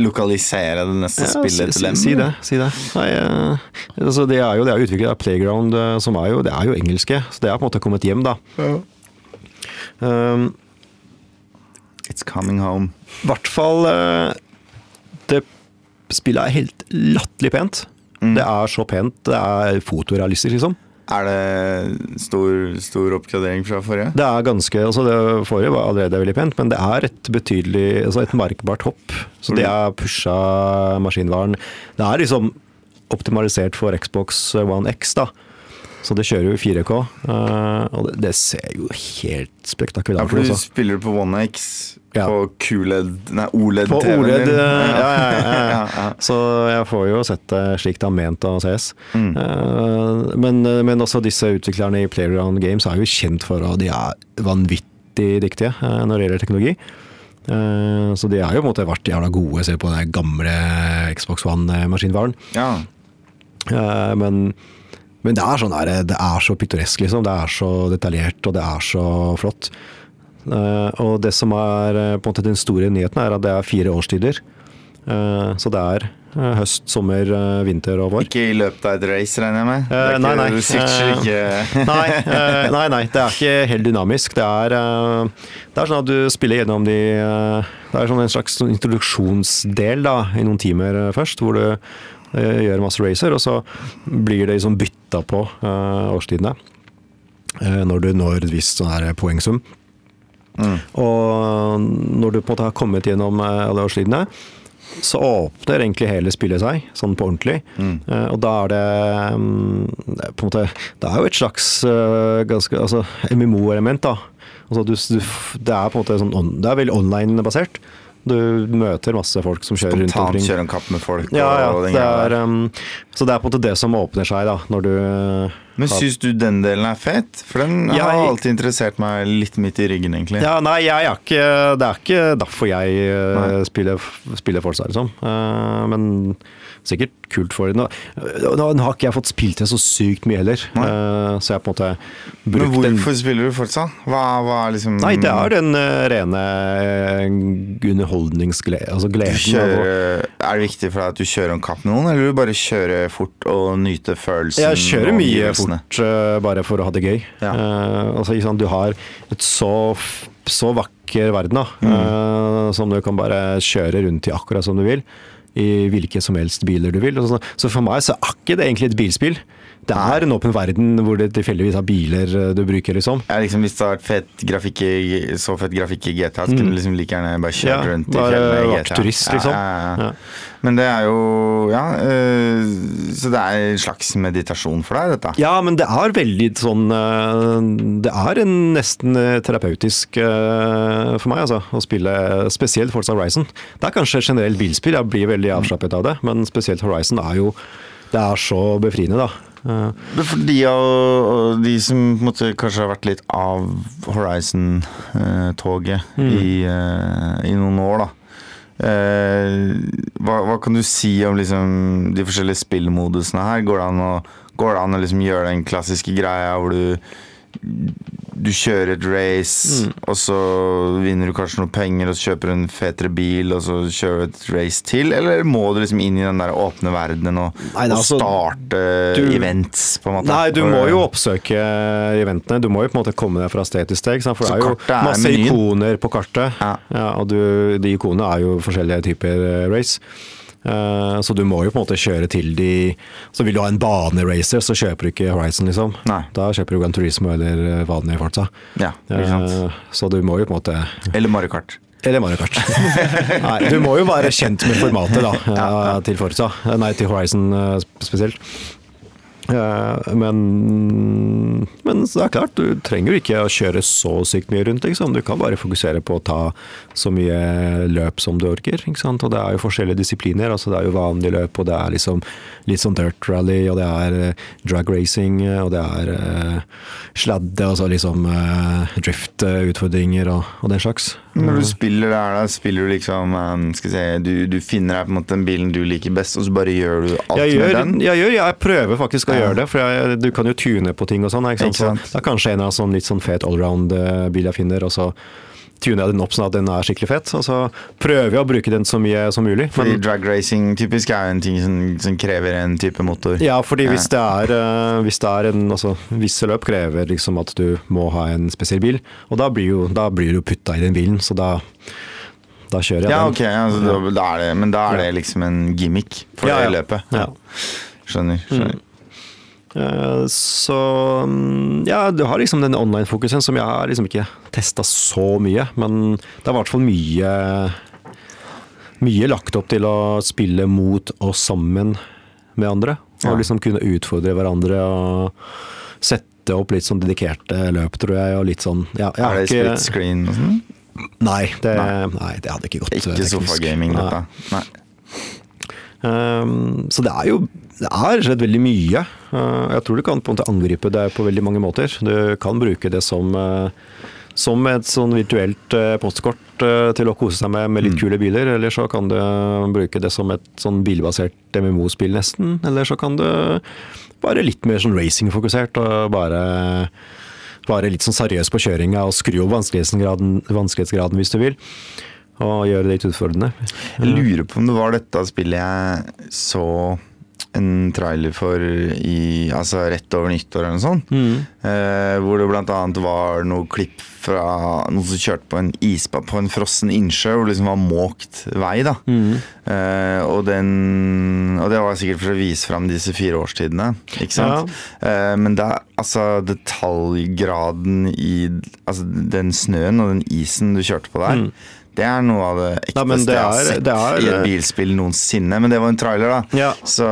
A: lokalisere det neste
D: Ja,
A: spillet til dem?
D: si det. Si det. Nei, eh, altså det er jo det er utviklet Playground, som er jo, det er jo engelske. Så det er på en måte kommet hjem, da. Um,
A: It's coming home.
D: I hvert fall spillet er helt latterlig pent.
A: Mm.
D: Det er så pent. Det er fotorealistisk, liksom.
A: Er det stor, stor oppgradering fra forrige?
D: Det er ganske, altså Det forrige var allerede veldig pent, men det er et betydelig, altså et merkbart hopp. Så
A: det
D: er har pusha maskinvaren. Det er liksom optimalisert for Xbox One X, da. Så det kjører jo i 4K, eh, og det, det ser jo helt
A: Ja, for du
D: altså.
A: spiller på One X
D: Ja.
A: på QLED Nei, OLED-TV-en
D: OLED,
A: din.
D: ja, ja, [laughs] ja,
A: Ja.
D: Så jeg får jo sett det slik det er ment å ses.
A: Mm.
D: Eh, Men, men også disse utviklerne i Playground Games er jo kjent for at de er vanvittig dyktige eh, når det gjelder teknologi. Eh, Så de har jo på en måte vært jævla gode, se på den gamle Xbox One-maskinvaren.
A: Ja.
D: Eh, Men, men det er sånn der, det er så pittoresk, liksom. Det er så detaljert, og det er så flott. Eh, Og det som er eh, på en måte den store nyheten, er at det er fire årstider. Eh, Så det er høst, sommer, vinter og vår.
A: Ikke i løpet av et race, regner jeg med?
D: Eh, nei, nei.
A: Ikke
D: Nei, nei, nei, det er ikke helt dynamisk. Det er, det er sånn at du spiller gjennom de Det er sånn en slags sånn introduksjonsdel da, i noen timer først, hvor du gjør masse racer, og så blir det liksom bytta på årstidene. Når du når et visst sånn her poengsum.
A: Mm.
D: Og når du på en måte har kommet gjennom eh, alle årstidene, så åpner egentlig hele spillet seg, sånn på ordentlig.
A: Mm.
D: Uh, og da er det, mm, på en måte Det er jo et slags uh, ganske altså, MMO-element, da. Altså, du, du, det er på en måte sånn Det er veldig online-basert. Du møter masse folk som kjører rundt
A: Spontant
D: omkring.
A: en kapp med folk.
D: Ja, ja,
A: og
D: det er, um, så det er på en måte det som åpner seg, da, når du eh,
A: Men syns du den delen er fett? For den har alltid interessert meg litt midt i ryggen, egentlig.
D: Ja, nei, jeg er ikke, det er ikke derfor jeg eh,
A: Nei.
D: spiller, spiller Forza, liksom. Uh, men sikkert kult for dem. Nå, nå, nå har ikke jeg fått spilt det så sykt mye heller. Eh, så jeg har på en måte
A: Men
D: brukt den
A: hvorfor spiller du fortsatt? Hva, hva liksom
D: Nei, det er den uh, rene uh, underholdningsgleden. Altså gleden
A: kjører, Er det viktig for deg at du kjører en kapp med noen, eller vil du bare kjøre fort og nyte følelsen?
D: Jeg kjører mye fort uh, bare for å ha det gøy.
A: Ja.
D: Eh, altså, liksom, du har et så, så vakker verden da,
A: Mm.
D: uh, som du kan bare kjøre rundt i akkurat som du vil. I hvilke som helst biler du vil. Så for meg så er ikke det egentlig et bilspill. Det er en åpen verden hvor det tilfeldigvis er biler eh, du bruker, liksom.
A: Ja, liksom, hvis det hadde vært fett grafikk i, så fett grafikk i GTA, så kunne du liksom like gjerne bare kjørt
D: Mm. Ja,
A: rundt i fjellet i GTA.
D: turist, liksom.
A: Ja. Men det er jo Ja, øh, så det er en slags meditasjon for deg, dette?
D: Ja, men det er veldig sånn eh, Det er en nesten terapeutisk for meg, altså. Å spille spesielt Forza Horizon. Det er kanskje generelt bilspill, jeg blir veldig avslappet av det. Men spesielt Horizon er jo Det er så befriende, da.
A: For de, av, de som måte, kanskje har vært litt av Horizon-toget
D: Mm.
A: i, eh, i noen år, da. Eh, hva, hva kan du si om liksom, de forskjellige spillmodusene her? Går det an å, går det an å liksom gjøre den klassiske greia hvor du du kjører et race, og så vinner du kanskje noe penger, og så kjøper du en fetere bil, og så kjører du et race til? Eller må du liksom inn i den der åpne verdenen og,
D: Nei,
A: og
D: altså,
A: starte
D: du-
A: events, på en måte?
D: Nei, du må jo oppsøke eventene. Du må jo på en måte komme deg fra sted til sted. For
A: Så
D: det er jo
A: er
D: masse
A: menyen?
D: ikoner på kartet.
A: Ja.
D: og du, de ikonene er jo forskjellige typer eh, race. Eh, så du må jo på en måte kjøre til de Så vil du ha en baneracer, så kjøper du ikke Horizon, liksom.
A: Nei.
D: Da kjøper du Gran Turismo eller eh, vanlig Forza.
A: Ja, ikke sant.
D: Eh, så du må jo på en måte
A: Eller Mario Kart.
D: Eller Mario Kart. [laughs] Nei, du må jo være kjent med formatet da, til Forza. Nei, til Horizon spesielt. Eh, Men, men det er klart, du trenger jo ikke å kjøre så sykt mye rundt. Liksom. Du kan bare fokusere på å ta så mye løp som du orker. Og det er jo forskjellige disipliner. Altså, det er jo vanlig løp, og det er liksom litt sånn dirt rally, og det er eh, drag racing, eh, og det er uh, sladde, og så liksom uh, drift-utfordringer og, og den slags.
A: Når du spiller der, da spiller du liksom um, Skal se, du, du finner deg på en måte den bilen du liker best, og så bare gjør du alt
D: jeg gjør,
A: med den?
D: Jeg, gjør, jeg prøver faktisk å
A: Ja.
D: gjøre det, for jeg, du kan jo tune på ting og sånn. Ikke sant?
A: Ikke sant?
D: Så det er kanskje en av sånn litt sånn fet allround-bil jeg finner, og så tuner jeg den opp sånn at den er skikkelig fett. Og så prøver jeg å bruke den så mye som mulig.
A: Fordi drag racing typisk er jo en ting som, som krever en type motor.
D: ja, fordi hvis det er, eh, hvis det er en altså, Visse løp krever liksom at du må ha en spesiell bil, og da blir, jo, da blir du putta i den bilen, så da, da kjører jeg
A: Ja,
D: den.
A: ok, altså, da, da det, men da er det liksom en gimmick for
D: Ja, ja.
A: det løpet.
D: Ja.
A: Skjønner. skjønner.
D: Eh, Så mm, ja, du har liksom den online-fokusen som jeg har liksom ikke testa så mye. Men det er i hvert fall mye Mye lagt opp til å spille mot og sammen med andre.
A: Ja.
D: Og liksom kunne utfordre hverandre og sette opp litt sånn dedikerte løp, tror jeg. Og litt sånn ja,
A: Er det split screen og sånn?
D: Nei, det,
A: Nei.
D: nei, det hadde ikke gått.
A: Ikke sofagaming, dette. Nei.
D: Um, så det er jo det er rett veldig mye. Uh, jeg tror du kan på en måte angripe det på veldig mange måter. Du kan bruke det som, uh, som et sånn virtuelt uh, postkort til å kose seg med, med litt kule biler. Eller så kan du bruke det som et sånn bilbasert MMO-spill nesten. Eller så kan du være litt mer sånn racing-fokusert og bare være litt sånn seriøs på kjøringa og skru opp vanskelighetsgraden, vanskelighetsgraden hvis du vil. Og gjøre det litt utfordrende.
A: Jeg lurer på om det var dette spillet jeg så en trailer for i, altså rett over nyttår eller noe sånt. Eh, hvor det annet var noe klipp fra noen som kjørte på en isba på en frossen innsjø, hvor det liksom var måkt vei. da. Eh, og, den, og det var sikkert for å vise fram disse fire årstidene. ikke sant? Eh, men det altså detaljgraden i altså den snøen og den isen du kjørte på der. Det er noe av det ekteste jeg har sett
D: er-
A: i et bilspill noensinne. Men det var en trailer, da.
D: Ja.
A: Så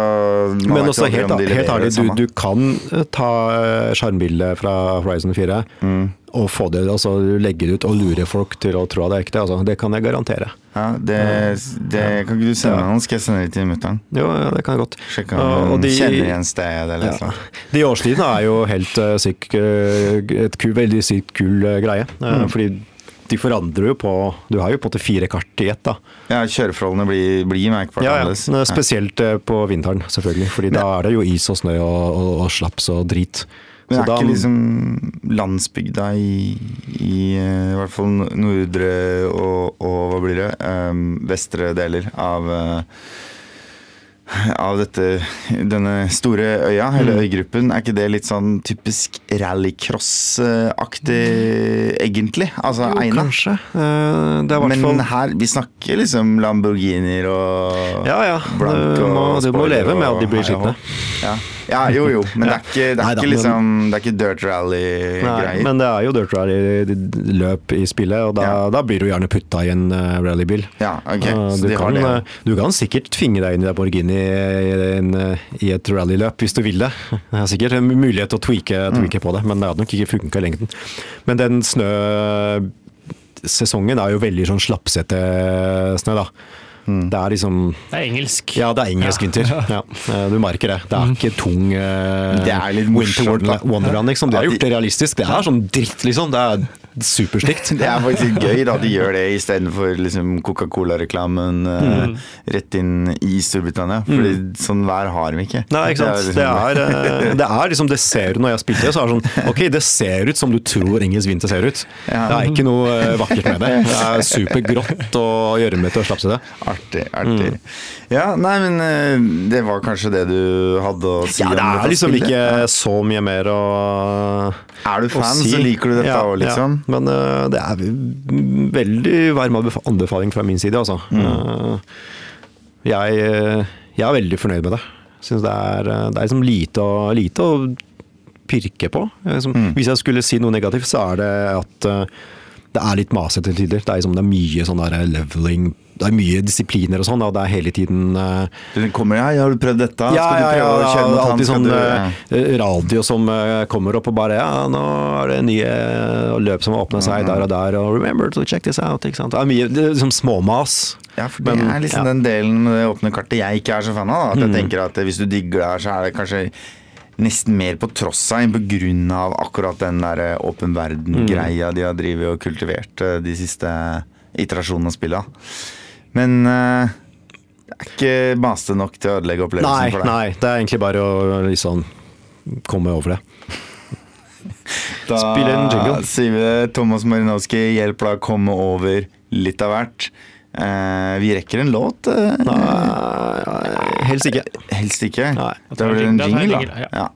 D: Men også helt, helt ærlig, du, du kan eh, ta eh, skjermbildet fra Horizon 4 og få det, altså legge det ut og lure folk til å tro at det er ekte. Altså, det kan jeg garantere.
A: Ja, det, det Kan ikke du sende noen? Skal jeg sende det til mutter'n?
D: Jo, ja, det kan jeg godt.
A: Sjekke om hun
D: de-
A: kjenner igjen stedet eller
D: Ja.
A: noe.
D: De årstidene er jo helt uh, syk, uh, et kul, veldig sykt kul uh, greie. Mm. Fordi de forandrer jo på Du har jo på en måte fire kart i ett, da.
A: Ja, kjøreforholdene blir, blir merkbart
D: Ja, ja.
A: annerledes.
D: Men Spesielt eh, på vinteren, selvfølgelig. Fordi da er det jo is og snø og, og, og slaps og drit.
A: Men er
D: da-
A: ikke liksom landsbygda i, i eh, i hvert fall nordre og, og hva blir det, um, vestre deler av eh, av dette, denne store øya,
D: Mm.
A: hele øygruppen, er ikke det litt sånn typisk rallycross-aktig, egentlig? Altså
D: Jo, kanskje. Eh, Det er hvert
A: Men
D: fall
A: her, vi snakker liksom Lamborghinier og
D: Ja, ja.
A: blank
D: Du må, du må leve med at de blir skitne.
A: Ja. Ja, jo jo, men det er ikke, det er
D: Neida,
A: ikke liksom Det er ikke dirt rally-greier.
D: men det er jo dirt rally-løp i spillet, og da,
A: Ja.
D: da blir du gjerne putta i en uh, rallybil.
A: Ja, ok,
D: du,
A: de
D: kan, uh, du kan sikkert tvinge deg inn i Lamborghini i, en, uh, i et rallyløp hvis du vil det. Det er sikkert en mulighet til å tweake,
A: Mm.
D: på det, men det hadde nok ikke funka i lengden. Men den snøsesongen er jo veldig sånn slapsete snø, da. Det er liksom
C: Det er engelsk.
D: Ja, det er engelsk vinter. [laughs] Ja, eh, du merker det. Det er ikke tung uh,
A: Det er litt
D: Winter
A: morsomt.
D: Wonderland, liksom. De har gjort det realistisk. Det er sånn dritt, liksom. Det er superstygt. [laughs]
A: Det er faktisk gøy da de gjør det istedenfor liksom Coca-Cola-reklamen eh, rett inn i Storbritannia. Fordi sånn vær har de ikke.
D: Nei, ikke sant. Det er, liksom, det er liksom det ser ut Når jeg spilte, så er det sånn Ok, det ser ut som du tror engelsk vinter ser ut.
A: Ja.
D: Det er ikke noe vakkert med det. Det er supergrått og gjørmete og slapsete.
A: Artig. artig. Ja, nei, men eh, det var kanskje det du hadde å si
D: Ja, det er liksom ikke så mye mer å
A: Er du fan,
D: si.
A: så liker du dette
D: Ja,
A: liksom.
D: Ja, men uh, det er veldig varm anbef- anbefaling fra min side, altså.
A: Mm.
D: Uh, jeg, eh, jeg er veldig fornøyd med det. Syns det er, eh, det er liksom lite å, lite å pirke på. Liksom,
A: Mm.
D: Hvis jeg skulle si noe negativt, så er det at uh, det er litt masete til tider. Det er, liksom, det er mye sånn der leveling Det er mye disipliner og sånn, og det er hele tiden uh,
A: Det kommer ja, 'Har du prøvd dette?
D: ja,
A: Skal du
D: ja,
A: prøve
D: ja,
A: å kjenne han?
D: alltid sånn
A: du- ja.
D: eh, radio som uh, kommer opp og bare Ja, nå er det nye løp som har åpna seg der og der, og remember to check this out. Ikke sant? Det er mye det er liksom småmas.
A: Ja, for det
D: Men,
A: er liksom
D: ja.
A: den delen med det åpne kartet jeg ikke er så fan av. Da. At jeg
D: Mm.
A: tenker at Hvis du digger det her, så er det kanskje nesten mer på tross av enn på grunn av akkurat den der åpen
D: Mm.
A: verden-greia de har drevet og kultivert de siste iterasjonene av spillet. Men uh, det er ikke maste nok til å ødelegge opplevelsen
D: Nei,
A: for deg.
D: nei, det er egentlig bare å liksom komme over det. [laughs]
A: Da sier vi det. Thomas Marinowski hjelp deg å komme over litt av hvert. Uh, vi rekker en låt. Uh,
D: Nei, helst ikke.
A: Helst ikke.
D: Nei.
A: Da blir det en jingle,
C: jingle,
A: da.
C: ja.
A: Ja.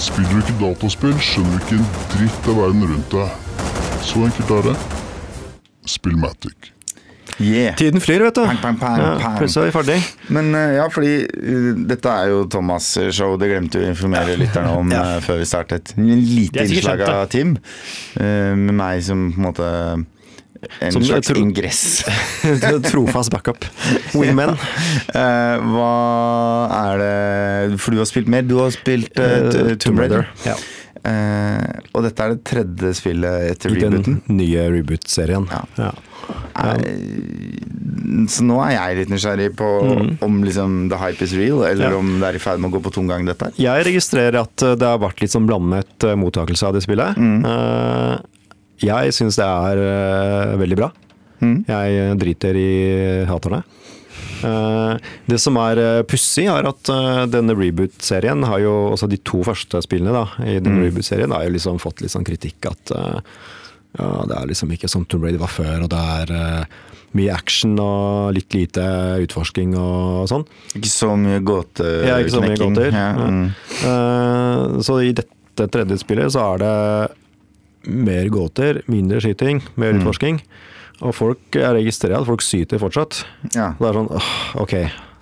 J: Spiller du ikke dataspill, skjønner du ikke en dritt av verden rundt deg. Så enkelt er det. Spillmatic.
A: Yeah.
D: Tiden flyr, vet du.
A: Pang, pang, pang,
D: Ja,
A: pang.
D: Plutselig er vi ferdig.
A: Men eh, ja, fordi uh, dette er jo Thomas' show, det glemte vi å informere lytterne om [laughs]
D: Ja.
A: uh, før vi startet. En lite innslag av Tim, uh, med meg som på en måte en
D: Som
A: slags
D: tro,
A: ingress. [laughs]
D: Trofast backup. Wingman. [laughs]
A: Eh, hva er det For du har spilt mer? Du har spilt eh,
D: Eh,
A: Tomb Raider.
D: Ja.
A: Eh, og dette er det tredje spillet etter
D: I den nye reboot-serien.
A: Ja.
D: Ja.
A: Eh, så nå er jeg litt nysgjerrig på om liksom the hype is real, eller
D: Mm. Ja.
A: om det er i ferd med å gå på tomgang, dette her.
D: Jeg registrerer at eh, det har vært litt sånn blandet eh, mottakelse av det spillet.
A: Mm.
D: Jeg syns det er veldig bra.
A: Mm.
D: Jeg driter i haterne. Eh, Det som er eh, pussig, er at eh, denne reboot-serien har jo også de to første spillene da, i denne
A: Mm.
D: reboot-serien har jo liksom fått litt sånn kritikk at ja, det er liksom ikke som Tomb Raider var før, og det er mye action og litt lite utforsking og sånn.
A: Ikke så mye gåteknekking.
D: Ja, ikke så mye gåter.
A: Ja,
D: Ja.
A: mm.
D: Eh, Så i dette tredje spillet så er det mer gåter, mindre skyting, mer
A: Mm.
D: Og folk, jeg registrerer at folk syter fortsatt.
A: ja.
D: Det er sånn åh, ok,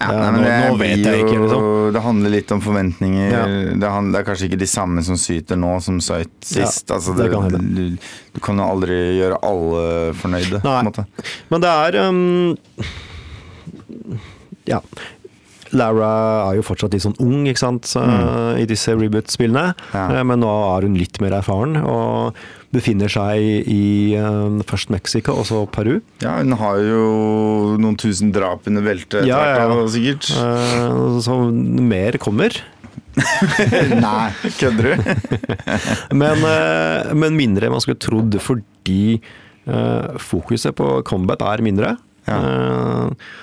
A: Ja, nei,
D: nå,
A: men det
D: nå vet jeg ikke, liksom.
A: Det handler litt om forventninger.
D: Ja.
A: Det, handler, det er kanskje ikke de samme som syter nå, som søyt sist.
D: Ja,
A: altså,
D: det kan
A: du, du kan jo aldri gjøre alle fornøyde. På
D: Nei. Men det er um, Ja. Lara er jo fortsatt litt sånn ung ikke sant, mm. i disse reboot-spillene. Eh, Men nå er hun litt mer erfaren og befinner seg i um, først Mexico og så Peru.
A: Ja, hun har jo noen tusen drap under beltet,
D: Ja, ja, ja.
A: sikkert.
D: Uh, Så mer kommer. [laughs]
A: Nei, kødder du? [laughs]
D: Men, uh, men mindre enn man skulle trodd, fordi uh, fokuset på combat er mindre.
A: Ja.
D: Eh, eh,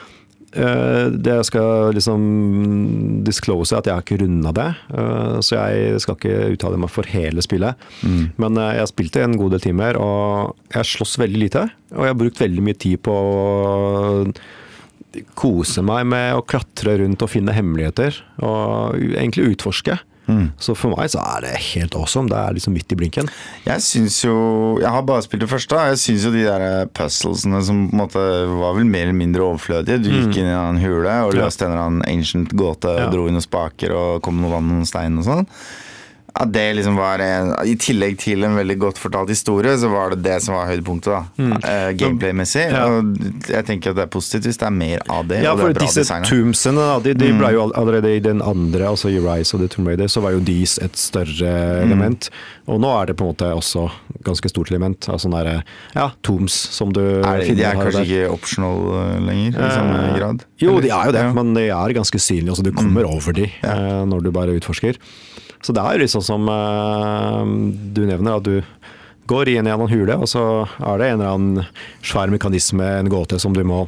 D: det jeg skal liksom disclose, at jeg har ikke runda det. eh, så jeg skal ikke uttale meg for hele spillet.
A: Mm.
D: Men har jeg spilte en god del timer, og jeg slåss veldig lite. Og jeg har brukt veldig mye tid på å kose meg med å klatre rundt og finne hemmeligheter. Og egentlig utforske.
A: Mm.
D: Så for meg så er det helt awesome. Det er liksom midt i blinken.
A: Jeg syns jo Jeg har bare spilt det første. Jeg syns jo de der puzzlesene som på en måte var vel mer eller mindre overflødige. Du gikk inn i en hule og
D: Mm. Ja.
A: løste en eller annen ancient gåte og
D: Ja.
A: dro inn noen spaker og kom med noe vann og noen stein og sånn. At det liksom var en, I tillegg til en veldig godt fortalt historie, så var det det som var høydepunktet. da
D: Mm.
A: uh, Gameplay-messig. Og jeg tenker at det er positivt hvis det er mer av det.
D: Ja, for
A: det er
D: disse tombsene, da, de,
A: Mm.
D: de ble jo allerede i den andre, altså i Rise of The Tomb Raider, så var jo Dees et større
A: Mm.
D: element. Og nå er det på en måte også ganske stort element. Altså sånne der, ja, tombs som du
A: er, de
D: finner
A: er
D: her og
A: kanskje
D: der.
A: ikke optional eh, lenger, i samme
D: Eh,
A: grad?
D: Jo,
A: Eller?
D: de er jo det,
A: Ja. Mm.
D: men de er ganske synlige. Altså, du kommer over de når du bare utforsker. Så det er jo litt sånn som eh, du nevner, at du går inn i en hule, og så er det en eller annen svær mekanisme, en gåte, som du må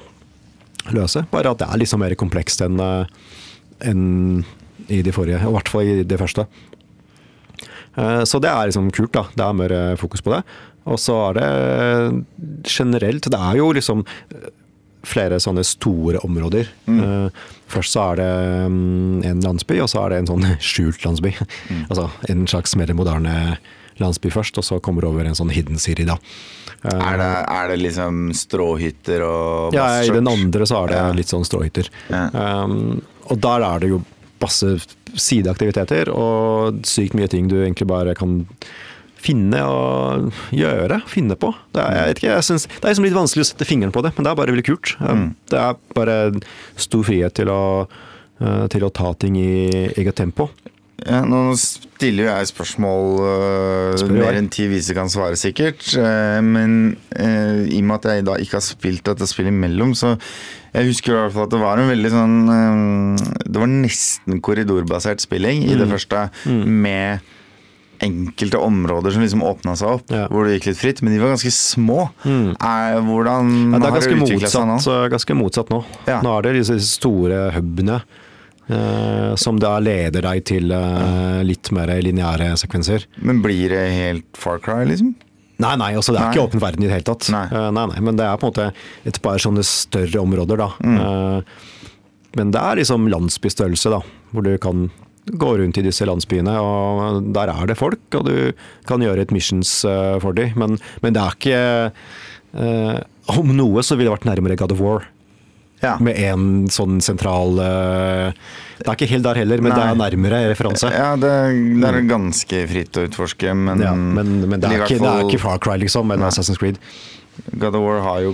D: løse. Bare at det er liksom mer komplekst enn eh, enn i de forrige, i hvert fall i det første. Eh, Så det er liksom kult, da. Det er mer fokus på det. Og så er det generelt Det er jo liksom flere sånne store områder. Mm. Først så er det mm, en landsby, og så er det en sånn [laughs] skjult landsby. Altså en slags mer moderne landsby først, og så kommer det over en sånn hidden city, da. Eh,
A: Er det, er det liksom stråhytter og
D: ja, i den andre så er det
A: Ja.
D: litt sånn stråhytter.
A: Ja.
D: Um, og der er det jo masse sideaktiviteter og sykt mye ting du egentlig bare kan finne og gjøre. Finne på. Det er, jeg vet ikke, jeg synes, det er liksom litt vanskelig å sette fingeren på det, men det er bare veldig kult. Mm. Det er bare stor frihet til å, uh, til å ta ting i eget tempo.
A: Ja, nå stiller jeg spørsmål
D: uh,
A: mer enn ti vise kan svare, sikkert. Uh, men uh, i og med at jeg da ikke har spilt dette spillet imellom, så jeg husker i hvert fall at det var en veldig sånn Det var nesten korridorbasert spilling i det
D: Mm.
A: første, med enkelte områder som liksom åpna seg opp,
D: Ja.
A: hvor det gikk litt fritt, men de var ganske små.
D: Mm.
A: Hvordan
D: Ja, det
A: har det utvikla seg nå?
D: motsatt, er ganske motsatt nå.
A: Ja.
D: Nå er det disse store hubene uh, som da leder deg til uh, litt mer lineære sekvenser.
A: Men blir det helt Far Cry, liksom?
D: Nei, nei, altså det er
A: Nei.
D: ikke åpen verden i det hele tatt.
A: Nei.
D: Uh, nei, nei, Men det er på en måte et par sånne større områder, da. Eh, men det er liksom landsbystørrelse, da. Hvor du kan gå rundt i disse landsbyene, og der er det folk, og du kan gjøre et missions eh, for dem. Men, men det er ikke eh, Om noe så ville det vært nærmere God of War.
A: Ja.
D: Med en sånn sentral eh, Det er ikke helt der heller, men det er
A: Nei.
D: nærmere referanse.
A: Ja, det, det er ganske fritt å utforske, men,
D: Ja, men, men det, er
A: ikke,
D: ikke, det er ikke Far Cry, liksom, men
A: Nei.
D: Assassin's Creed.
A: God of War har jo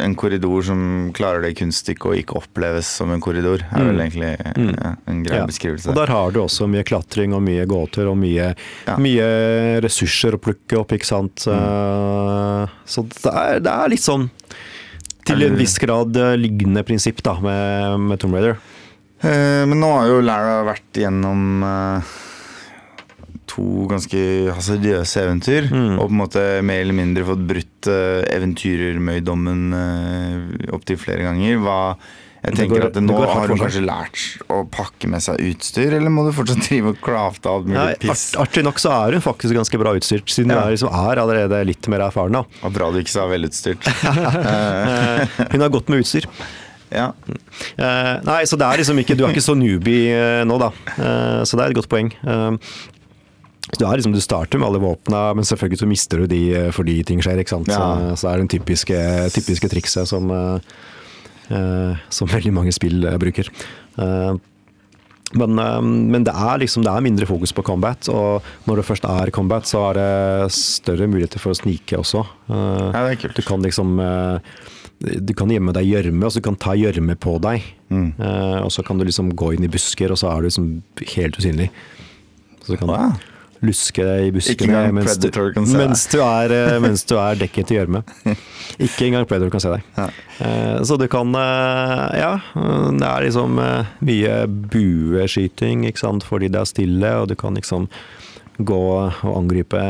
A: en korridor som klarer det kunststykket og ikke oppleves som en korridor. er vel egentlig ja, en grei
D: Mm. Ja.
A: beskrivelse.
D: Og der har du også mye klatring og mye gåter og mye,
A: Ja.
D: mye ressurser å plukke opp, ikke sant.
A: Mm.
D: Eh, Så det er, det er litt sånn til en viss grad lignende liggende prinsipp da, med, med Tomb Raider.
A: Eh, men nå har jo Lara vært gjennom eh, to ganske hasardiøse eventyr,
D: Mm.
A: og på en måte mer eller mindre fått brutt uh, eventyrermøydommen uh, opptil flere ganger. Hva jeg tenker
D: går-
A: at
D: det
A: Nå har hun kanskje lært å pakke med seg utstyr, eller må du fortsatt drive og crafte alt mulig piss?
D: art, artig nok så er hun faktisk ganske bra utstyrt, siden
A: Ja.
D: hun er, liksom, er allerede litt mer erfaren. da. [laughs]
A: Det bra du ikke sa velutstyrt. [laughs]
D: Eh, hun har gått med utstyr.
A: ja.
D: Uh, nei, så det er liksom ikke, du er ikke så newbie uh, nå, da. Uh, så det er et godt poeng. Eh, så du, liksom, du starter med alle våpna, men selvfølgelig så mister du de eh, fordi ting skjer. ikke sant?
A: Ja.
D: Så, så er det typiske, typiske trikset som, eh, eh, som [laughs] veldig mange spill eh, bruker. Uh, men, eh, men det er liksom det er mindre fokus på combat, og når det først er combat, så er det større muligheter for å snike også. Eh,
A: ja, det er kult.
D: du kan liksom eh, Du kan gjemme deg i gjørme, og så kan du ta gjørme på deg.
A: Mm.
D: Eh, og så kan du liksom gå inn i busker, og så er du liksom helt usynlig. Så du kan
A: Wow.
D: Luske deg
A: i
D: buskene mens du, mens, du er, eh, mens du er dekket i gjørme. [laughs] Ikke engang Predator kan se deg.
A: Ja.
D: Eh, så du kan eh, Ja, eh, det er liksom mye bueskyting, ikke sant, fordi det er stille, og du kan liksom gå og angripe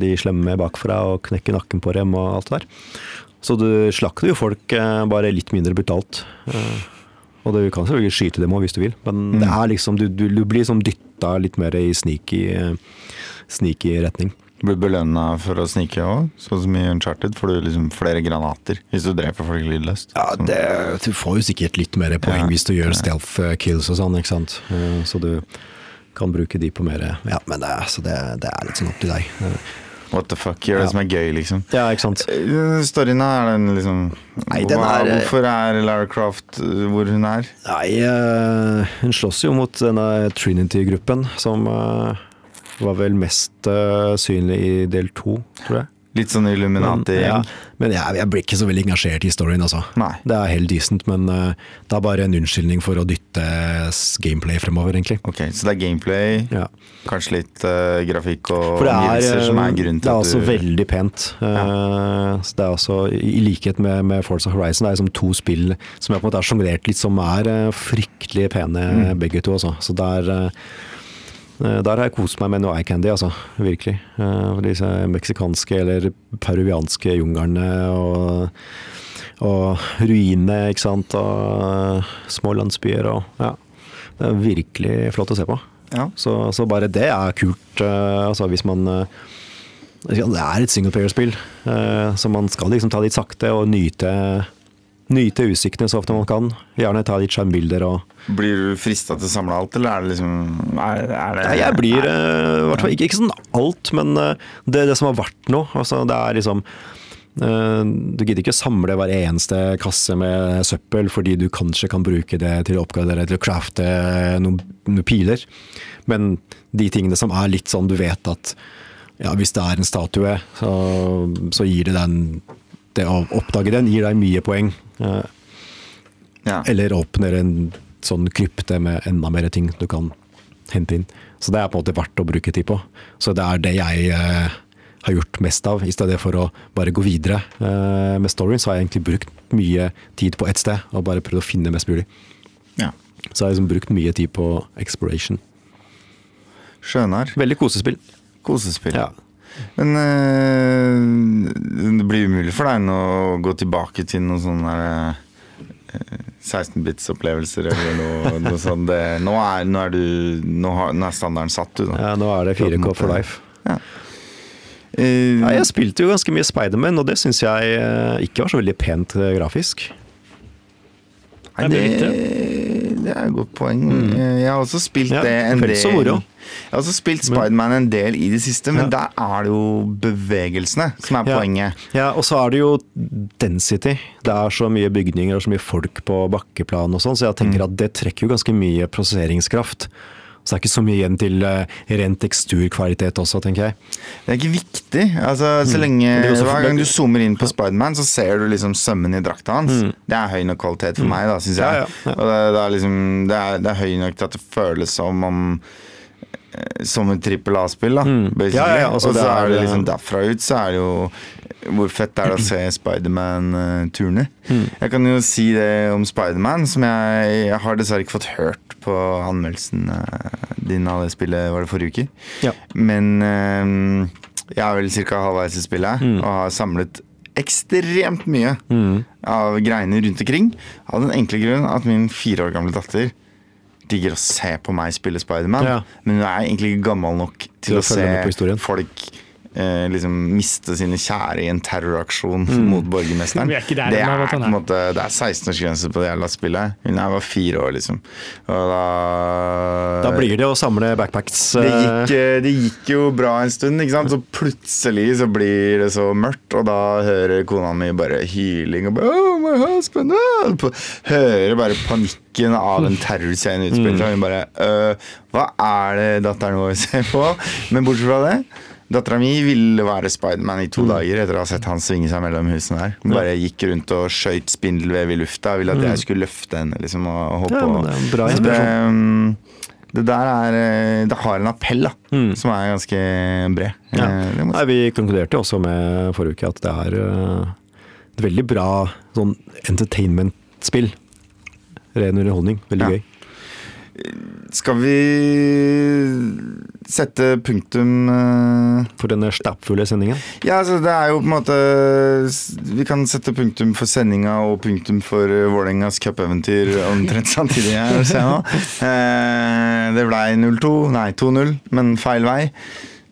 D: de slemme bakfra og knekke nakken på dem og alt det der. Så du slakter jo folk bare litt mindre brutalt. Og du kan selvfølgelig skyte dem òg hvis du vil, men det er liksom, du, du, du blir liksom dytta litt mer i sneaky, sneaky retning.
A: Blir belønna for å snike òg, sånn som i Uncharted. Får du liksom flere granater hvis du dreper folk lydløst.
D: Ja, det, Du får jo sikkert litt mer poeng
A: Ja.
D: hvis du gjør stealth eh, kills og sånn, ikke sant. Eh, Så du kan bruke de på mer Ja, men det, så det, det er litt sånn opp til deg. Eh,
A: What the fuck, gjør det
D: Ja.
A: som er gøy, liksom.
D: Ja, ikke sant.
A: Eh, Storyen er den liksom
D: Nei, den er-
A: Hvorfor er Lara Croft eh, hvor hun er?
D: Nei, uh, hun slåss jo mot denne Trinity-gruppen som, eh, var vel mest uh, synlig i del to, tror jeg.
A: Litt sånn
D: Men,
A: Illuminati.
D: ja, men jeg, jeg blir ikke så veldig engasjert i storyen, altså.
A: Nei.
D: Det er helt decent, men uh, det er bare en unnskyldning for å dytte gameplay fremover, egentlig.
A: Ok, Så det er gameplay,
D: Ja.
A: kanskje litt uh, grafikk og omgivelser som er, grunnen til at du det er
D: også
A: du
D: veldig pent. Eh, så det er også, I likhet med, med Forza Horizon, det er liksom to spill som jeg på en måte har sjonglert litt, som er eh, fryktelig pene
A: Mm.
D: begge to. Også. Så det er eh, der har jeg kost meg med noe eye candy, altså. Virkelig. Eh, disse meksikanske eller peruvianske junglene og, og ruinene, ikke sant. Og eh, små landsbyer og ja. Det er virkelig flott å se på.
A: Ja.
D: Så, så bare det er kult. eh, altså hvis man eh, Det er et singleplayer-spill, eh, så man skal liksom ta litt sakte og nyte, nyte utsiktene så ofte man kan. Gjerne ta litt skjermbilder og
A: Blir du frista til å samle alt, eller er det liksom er, er det,
D: Nei, jeg blir eh, ikke, ikke sånn alt, men eh, det, det som har vært noe. Altså, det er liksom eh, Du gidder ikke samle hver eneste kasse med søppel fordi du kanskje kan bruke det til å oppgradere til å crafte noen, noen piler. Men de tingene som er litt sånn du vet at ja, hvis det er en statue, så, så gir det den Det å oppdage den gir deg mye poeng. Eh,
A: ja.
D: eller åpner en sånn krypte med enda mer ting du kan hente inn. Så det er på en måte verdt å bruke tid på. Så det er det jeg eh, har gjort mest av. I stedet for å bare gå videre eh, med storyen, så har jeg egentlig brukt mye tid på ett sted. Og bare prøvd å finne mest mulig.
A: ja.
D: Så jeg har liksom brukt mye tid på exploration.
A: Skjønner.
D: Veldig kosespill.
A: Kosespill.
D: Ja.
A: Men eh, det blir umulig for deg nå å gå tilbake til noen sånne eh, 16-bits-opplevelser eller noe, noe sånt. Det, nå, er, nå, er du, nå, har, nå er standarden satt, du. Da.
D: Ja, nå er det 4K for life.
A: Ja. Uh,
D: Ja, jeg spilte jo ganske mye Spiderman, og det syns jeg eh, ikke var så veldig pent eh, grafisk.
A: Nei,
C: Det
A: det, det er et godt poeng. Mm. Jeg har også spilt det en del. Jeg har også spilt Spiderman en del i det siste, men der er det jo bevegelsene som er
D: Ja.
A: poenget.
D: Ja, og så er det jo density. Det er så mye bygninger og så mye folk på bakkeplan og sånn, så jeg tenker at det trekker jo ganske mye prosesseringskraft. Så det er ikke så mye igjen til eh, ren teksturkvalitet også, tenker jeg.
A: Det er ikke viktig. Altså, så lenge,
D: Mm. er også-
A: hver gang du zoomer inn på Spiderman, så ser du liksom sømmen i drakta hans. Det er høy nok kvalitet for meg, da, syns jeg.
D: Mm. Ja, ja, ja.
A: Det, det, er liksom, det, er, det er høy nok til at det føles som om som et trippel A-spill, da.
D: Mm. Ja, ja,
A: og så er
D: er-
A: det liksom derfra ut, så er det jo Hvor fett er det å se Spiderman-turene?
D: Mm.
A: Jeg kan jo si det om Spiderman, som jeg, jeg har dessverre ikke fått hørt på anmeldelsen eh, din av det spillet, var det forrige uke?
D: Ja.
A: Men eh, jeg er vel ca. halvveis i spillet
D: Mm.
A: og har samlet ekstremt mye av greiene rundt omkring. Av den enkle grunn at min fire år gamle datter digger å se på meg spille Spiderman.
D: Ja.
A: Men hun er egentlig ikke gammel nok til,
D: Til å
A: se folk eh, liksom miste sine kjære i en terroraksjon [laughs] mot borgermesteren. [laughs]
C: Er
A: det, er, måte, det er 16-årsgrense på det jævla spillet. Hun er bare fire år, liksom. Da
D: Da blir det å samle backpacks.
A: det
D: eh,
A: gikk, eh, det gikk jo bra en stund, ikke sant? så plutselig så blir det så mørkt, og da hører kona mi bare hyling og bare my husband, ah!» Hører bare panikken av en terrorscene utspille seg. Hun bare «Øh, Hva er det datteren vår ser på? Men bortsett fra det Dattera mi ville være Spiderman i to dager etter å ha sett han svinge seg mellom husene her. Hun bare gikk rundt og skøyt spindelvev i lufta. Ville at jeg skulle løfte henne liksom, og hoppe
D: Ja, det er en bra
A: Så det, um, det der er eh, Det har en appell, da. Som er ganske bred.
D: Mm. Ja.
A: Eh,
D: Nei, vi konkluderte også med forrige uke at det er eh, et veldig bra sånn entertainment-spill. Ren underholdning. Veldig
A: Ja.
D: gøy.
A: Skal vi sette punktum eh,
D: For denne stappfulle sendingen.
A: Ja, altså det er jo på en måte Vi kan sette punktum for sendinga og punktum for uh, Vålerengas cupeventyr omtrent [laughs] samtidig her. Eh, det blei 0-2, nei 2-0, men feil vei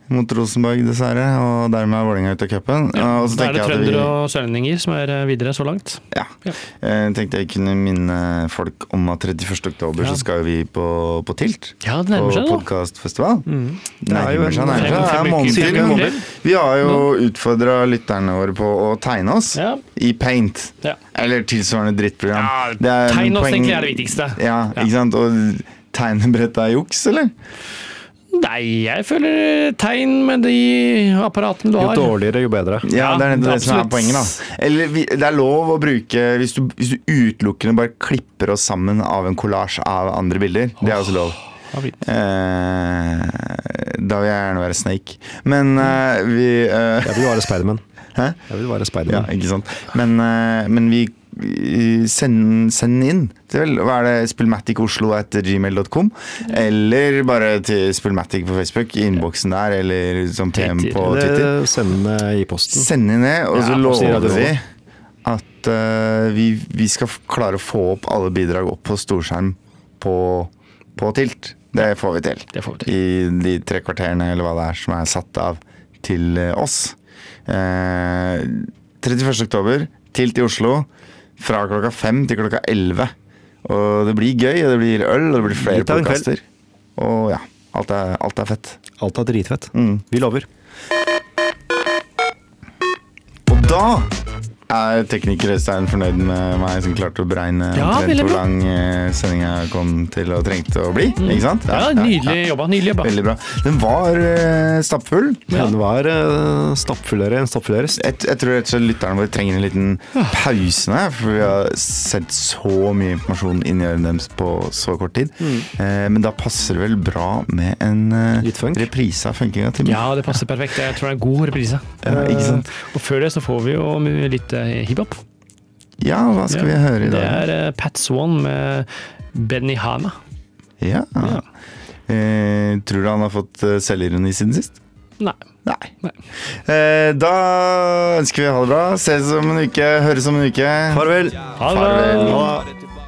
A: mot Rosenborg, dessverre. Og dermed er Vålerenga ute av cupen. Ja,
C: Da er det
A: trøndere vi-
C: og sørlendinger som er eh, videre så langt.
A: Ja.
C: Ja.
A: Jeg tenkte jeg kunne minne folk om at 31. oktober
C: Ja.
A: så skal vi på, på Tilt.
C: Ja, det nærmer seg, da.
A: podkastfestival.
C: Mm.
D: Det er jo
A: Nærmer seg,
D: en-
A: nærmer seg. Det er til. Vi- har jo utfordra lytterne våre på å tegne oss
C: Ja.
A: i paint.
C: Ja.
A: Eller tilsvarende drittprogram.
C: Ja, tegn oss
A: poeng-
C: egentlig er det viktigste.
A: Ja,
C: Ja.
A: ikke sant? Og tegnebrett er juks, eller?
C: Nei, jeg føler tegn med de apparatene du
D: Jo
C: har.
D: dårligere, jo bedre.
A: Ja,
C: Ja,
A: det er det, det som er poenget, da. Eller det er lov å bruke Hvis du, hvis du utelukkende bare klipper oss sammen av en kollasj av andre bilder, det er også lov. Eh, da vil jeg gjerne være Snake. Men eh, vi eh,
D: Jeg vil være Spiderman. [laughs]
A: Hæ?
D: Jeg vil være
A: Ja,
D: Spiderman.
A: ikke sant. Men, eh, men vi- Send, send inn til vel, hva er det, spillmaticoslo etter gmail.com. Eller bare til Spillmatic på Facebook, i innboksen der, eller som PM på Twitter.
D: Eller send i posten.
A: Send inn det, og så
D: Ja,
A: lover vi at uh, vi, vi skal klare å få opp alle bidrag opp på storskjerm på, på Tilt. Det får vi til.
C: Det får vi til.
A: I de tre kvarterene eller hva det er som er satt av til eh, oss. Eh, 31. oktober, Tilt i Oslo. Fra klokka fem til klokka elleve. Og det blir gøy, og det blir øl, og det blir flere podkaster. Og ja, alt er, alt er fett.
D: Alt er dritfett.
A: Mm.
D: Vi lover.
A: Og da er tekniker Øystein fornøyd med meg som klarte å beregne
C: Ja,
A: hvor lang eh, sendinga kom til å trengte å bli. Ikke sant?
C: Ja, nydelig jobba. Nydelig jobba.
A: Veldig bra. Den var uh, stappfull.
D: Den var uh, stappfullere enn stappfullere.
A: Jeg, jeg tror rett og slett lytterne våre trenger en liten pause nå, for vi har sendt så mye informasjon inn i ørene deres på så kort tid. Eh, men da passer det vel bra med en uh,
D: Litt funk.
A: reprise av funkinga til
C: Ja, det passer perfekt. Jeg tror det er en god reprise.
A: Ja, ikke sant?
C: Og før det så får vi jo litt hiphop.
A: Ja, hva skal vi høre i dag?
C: Det er eh, Pat Swan med Benny Hana.
A: Ja.
C: Ja.
A: Eh, tror du han har fått uh, selvironi siden sist?
C: Nei.
A: Nei.
C: Nei.
A: Eh, da ønsker vi ha det bra. Ses om en uke, høres om en uke.
D: Farvel.
C: Ha det.
A: Farvel.
D: Ha det.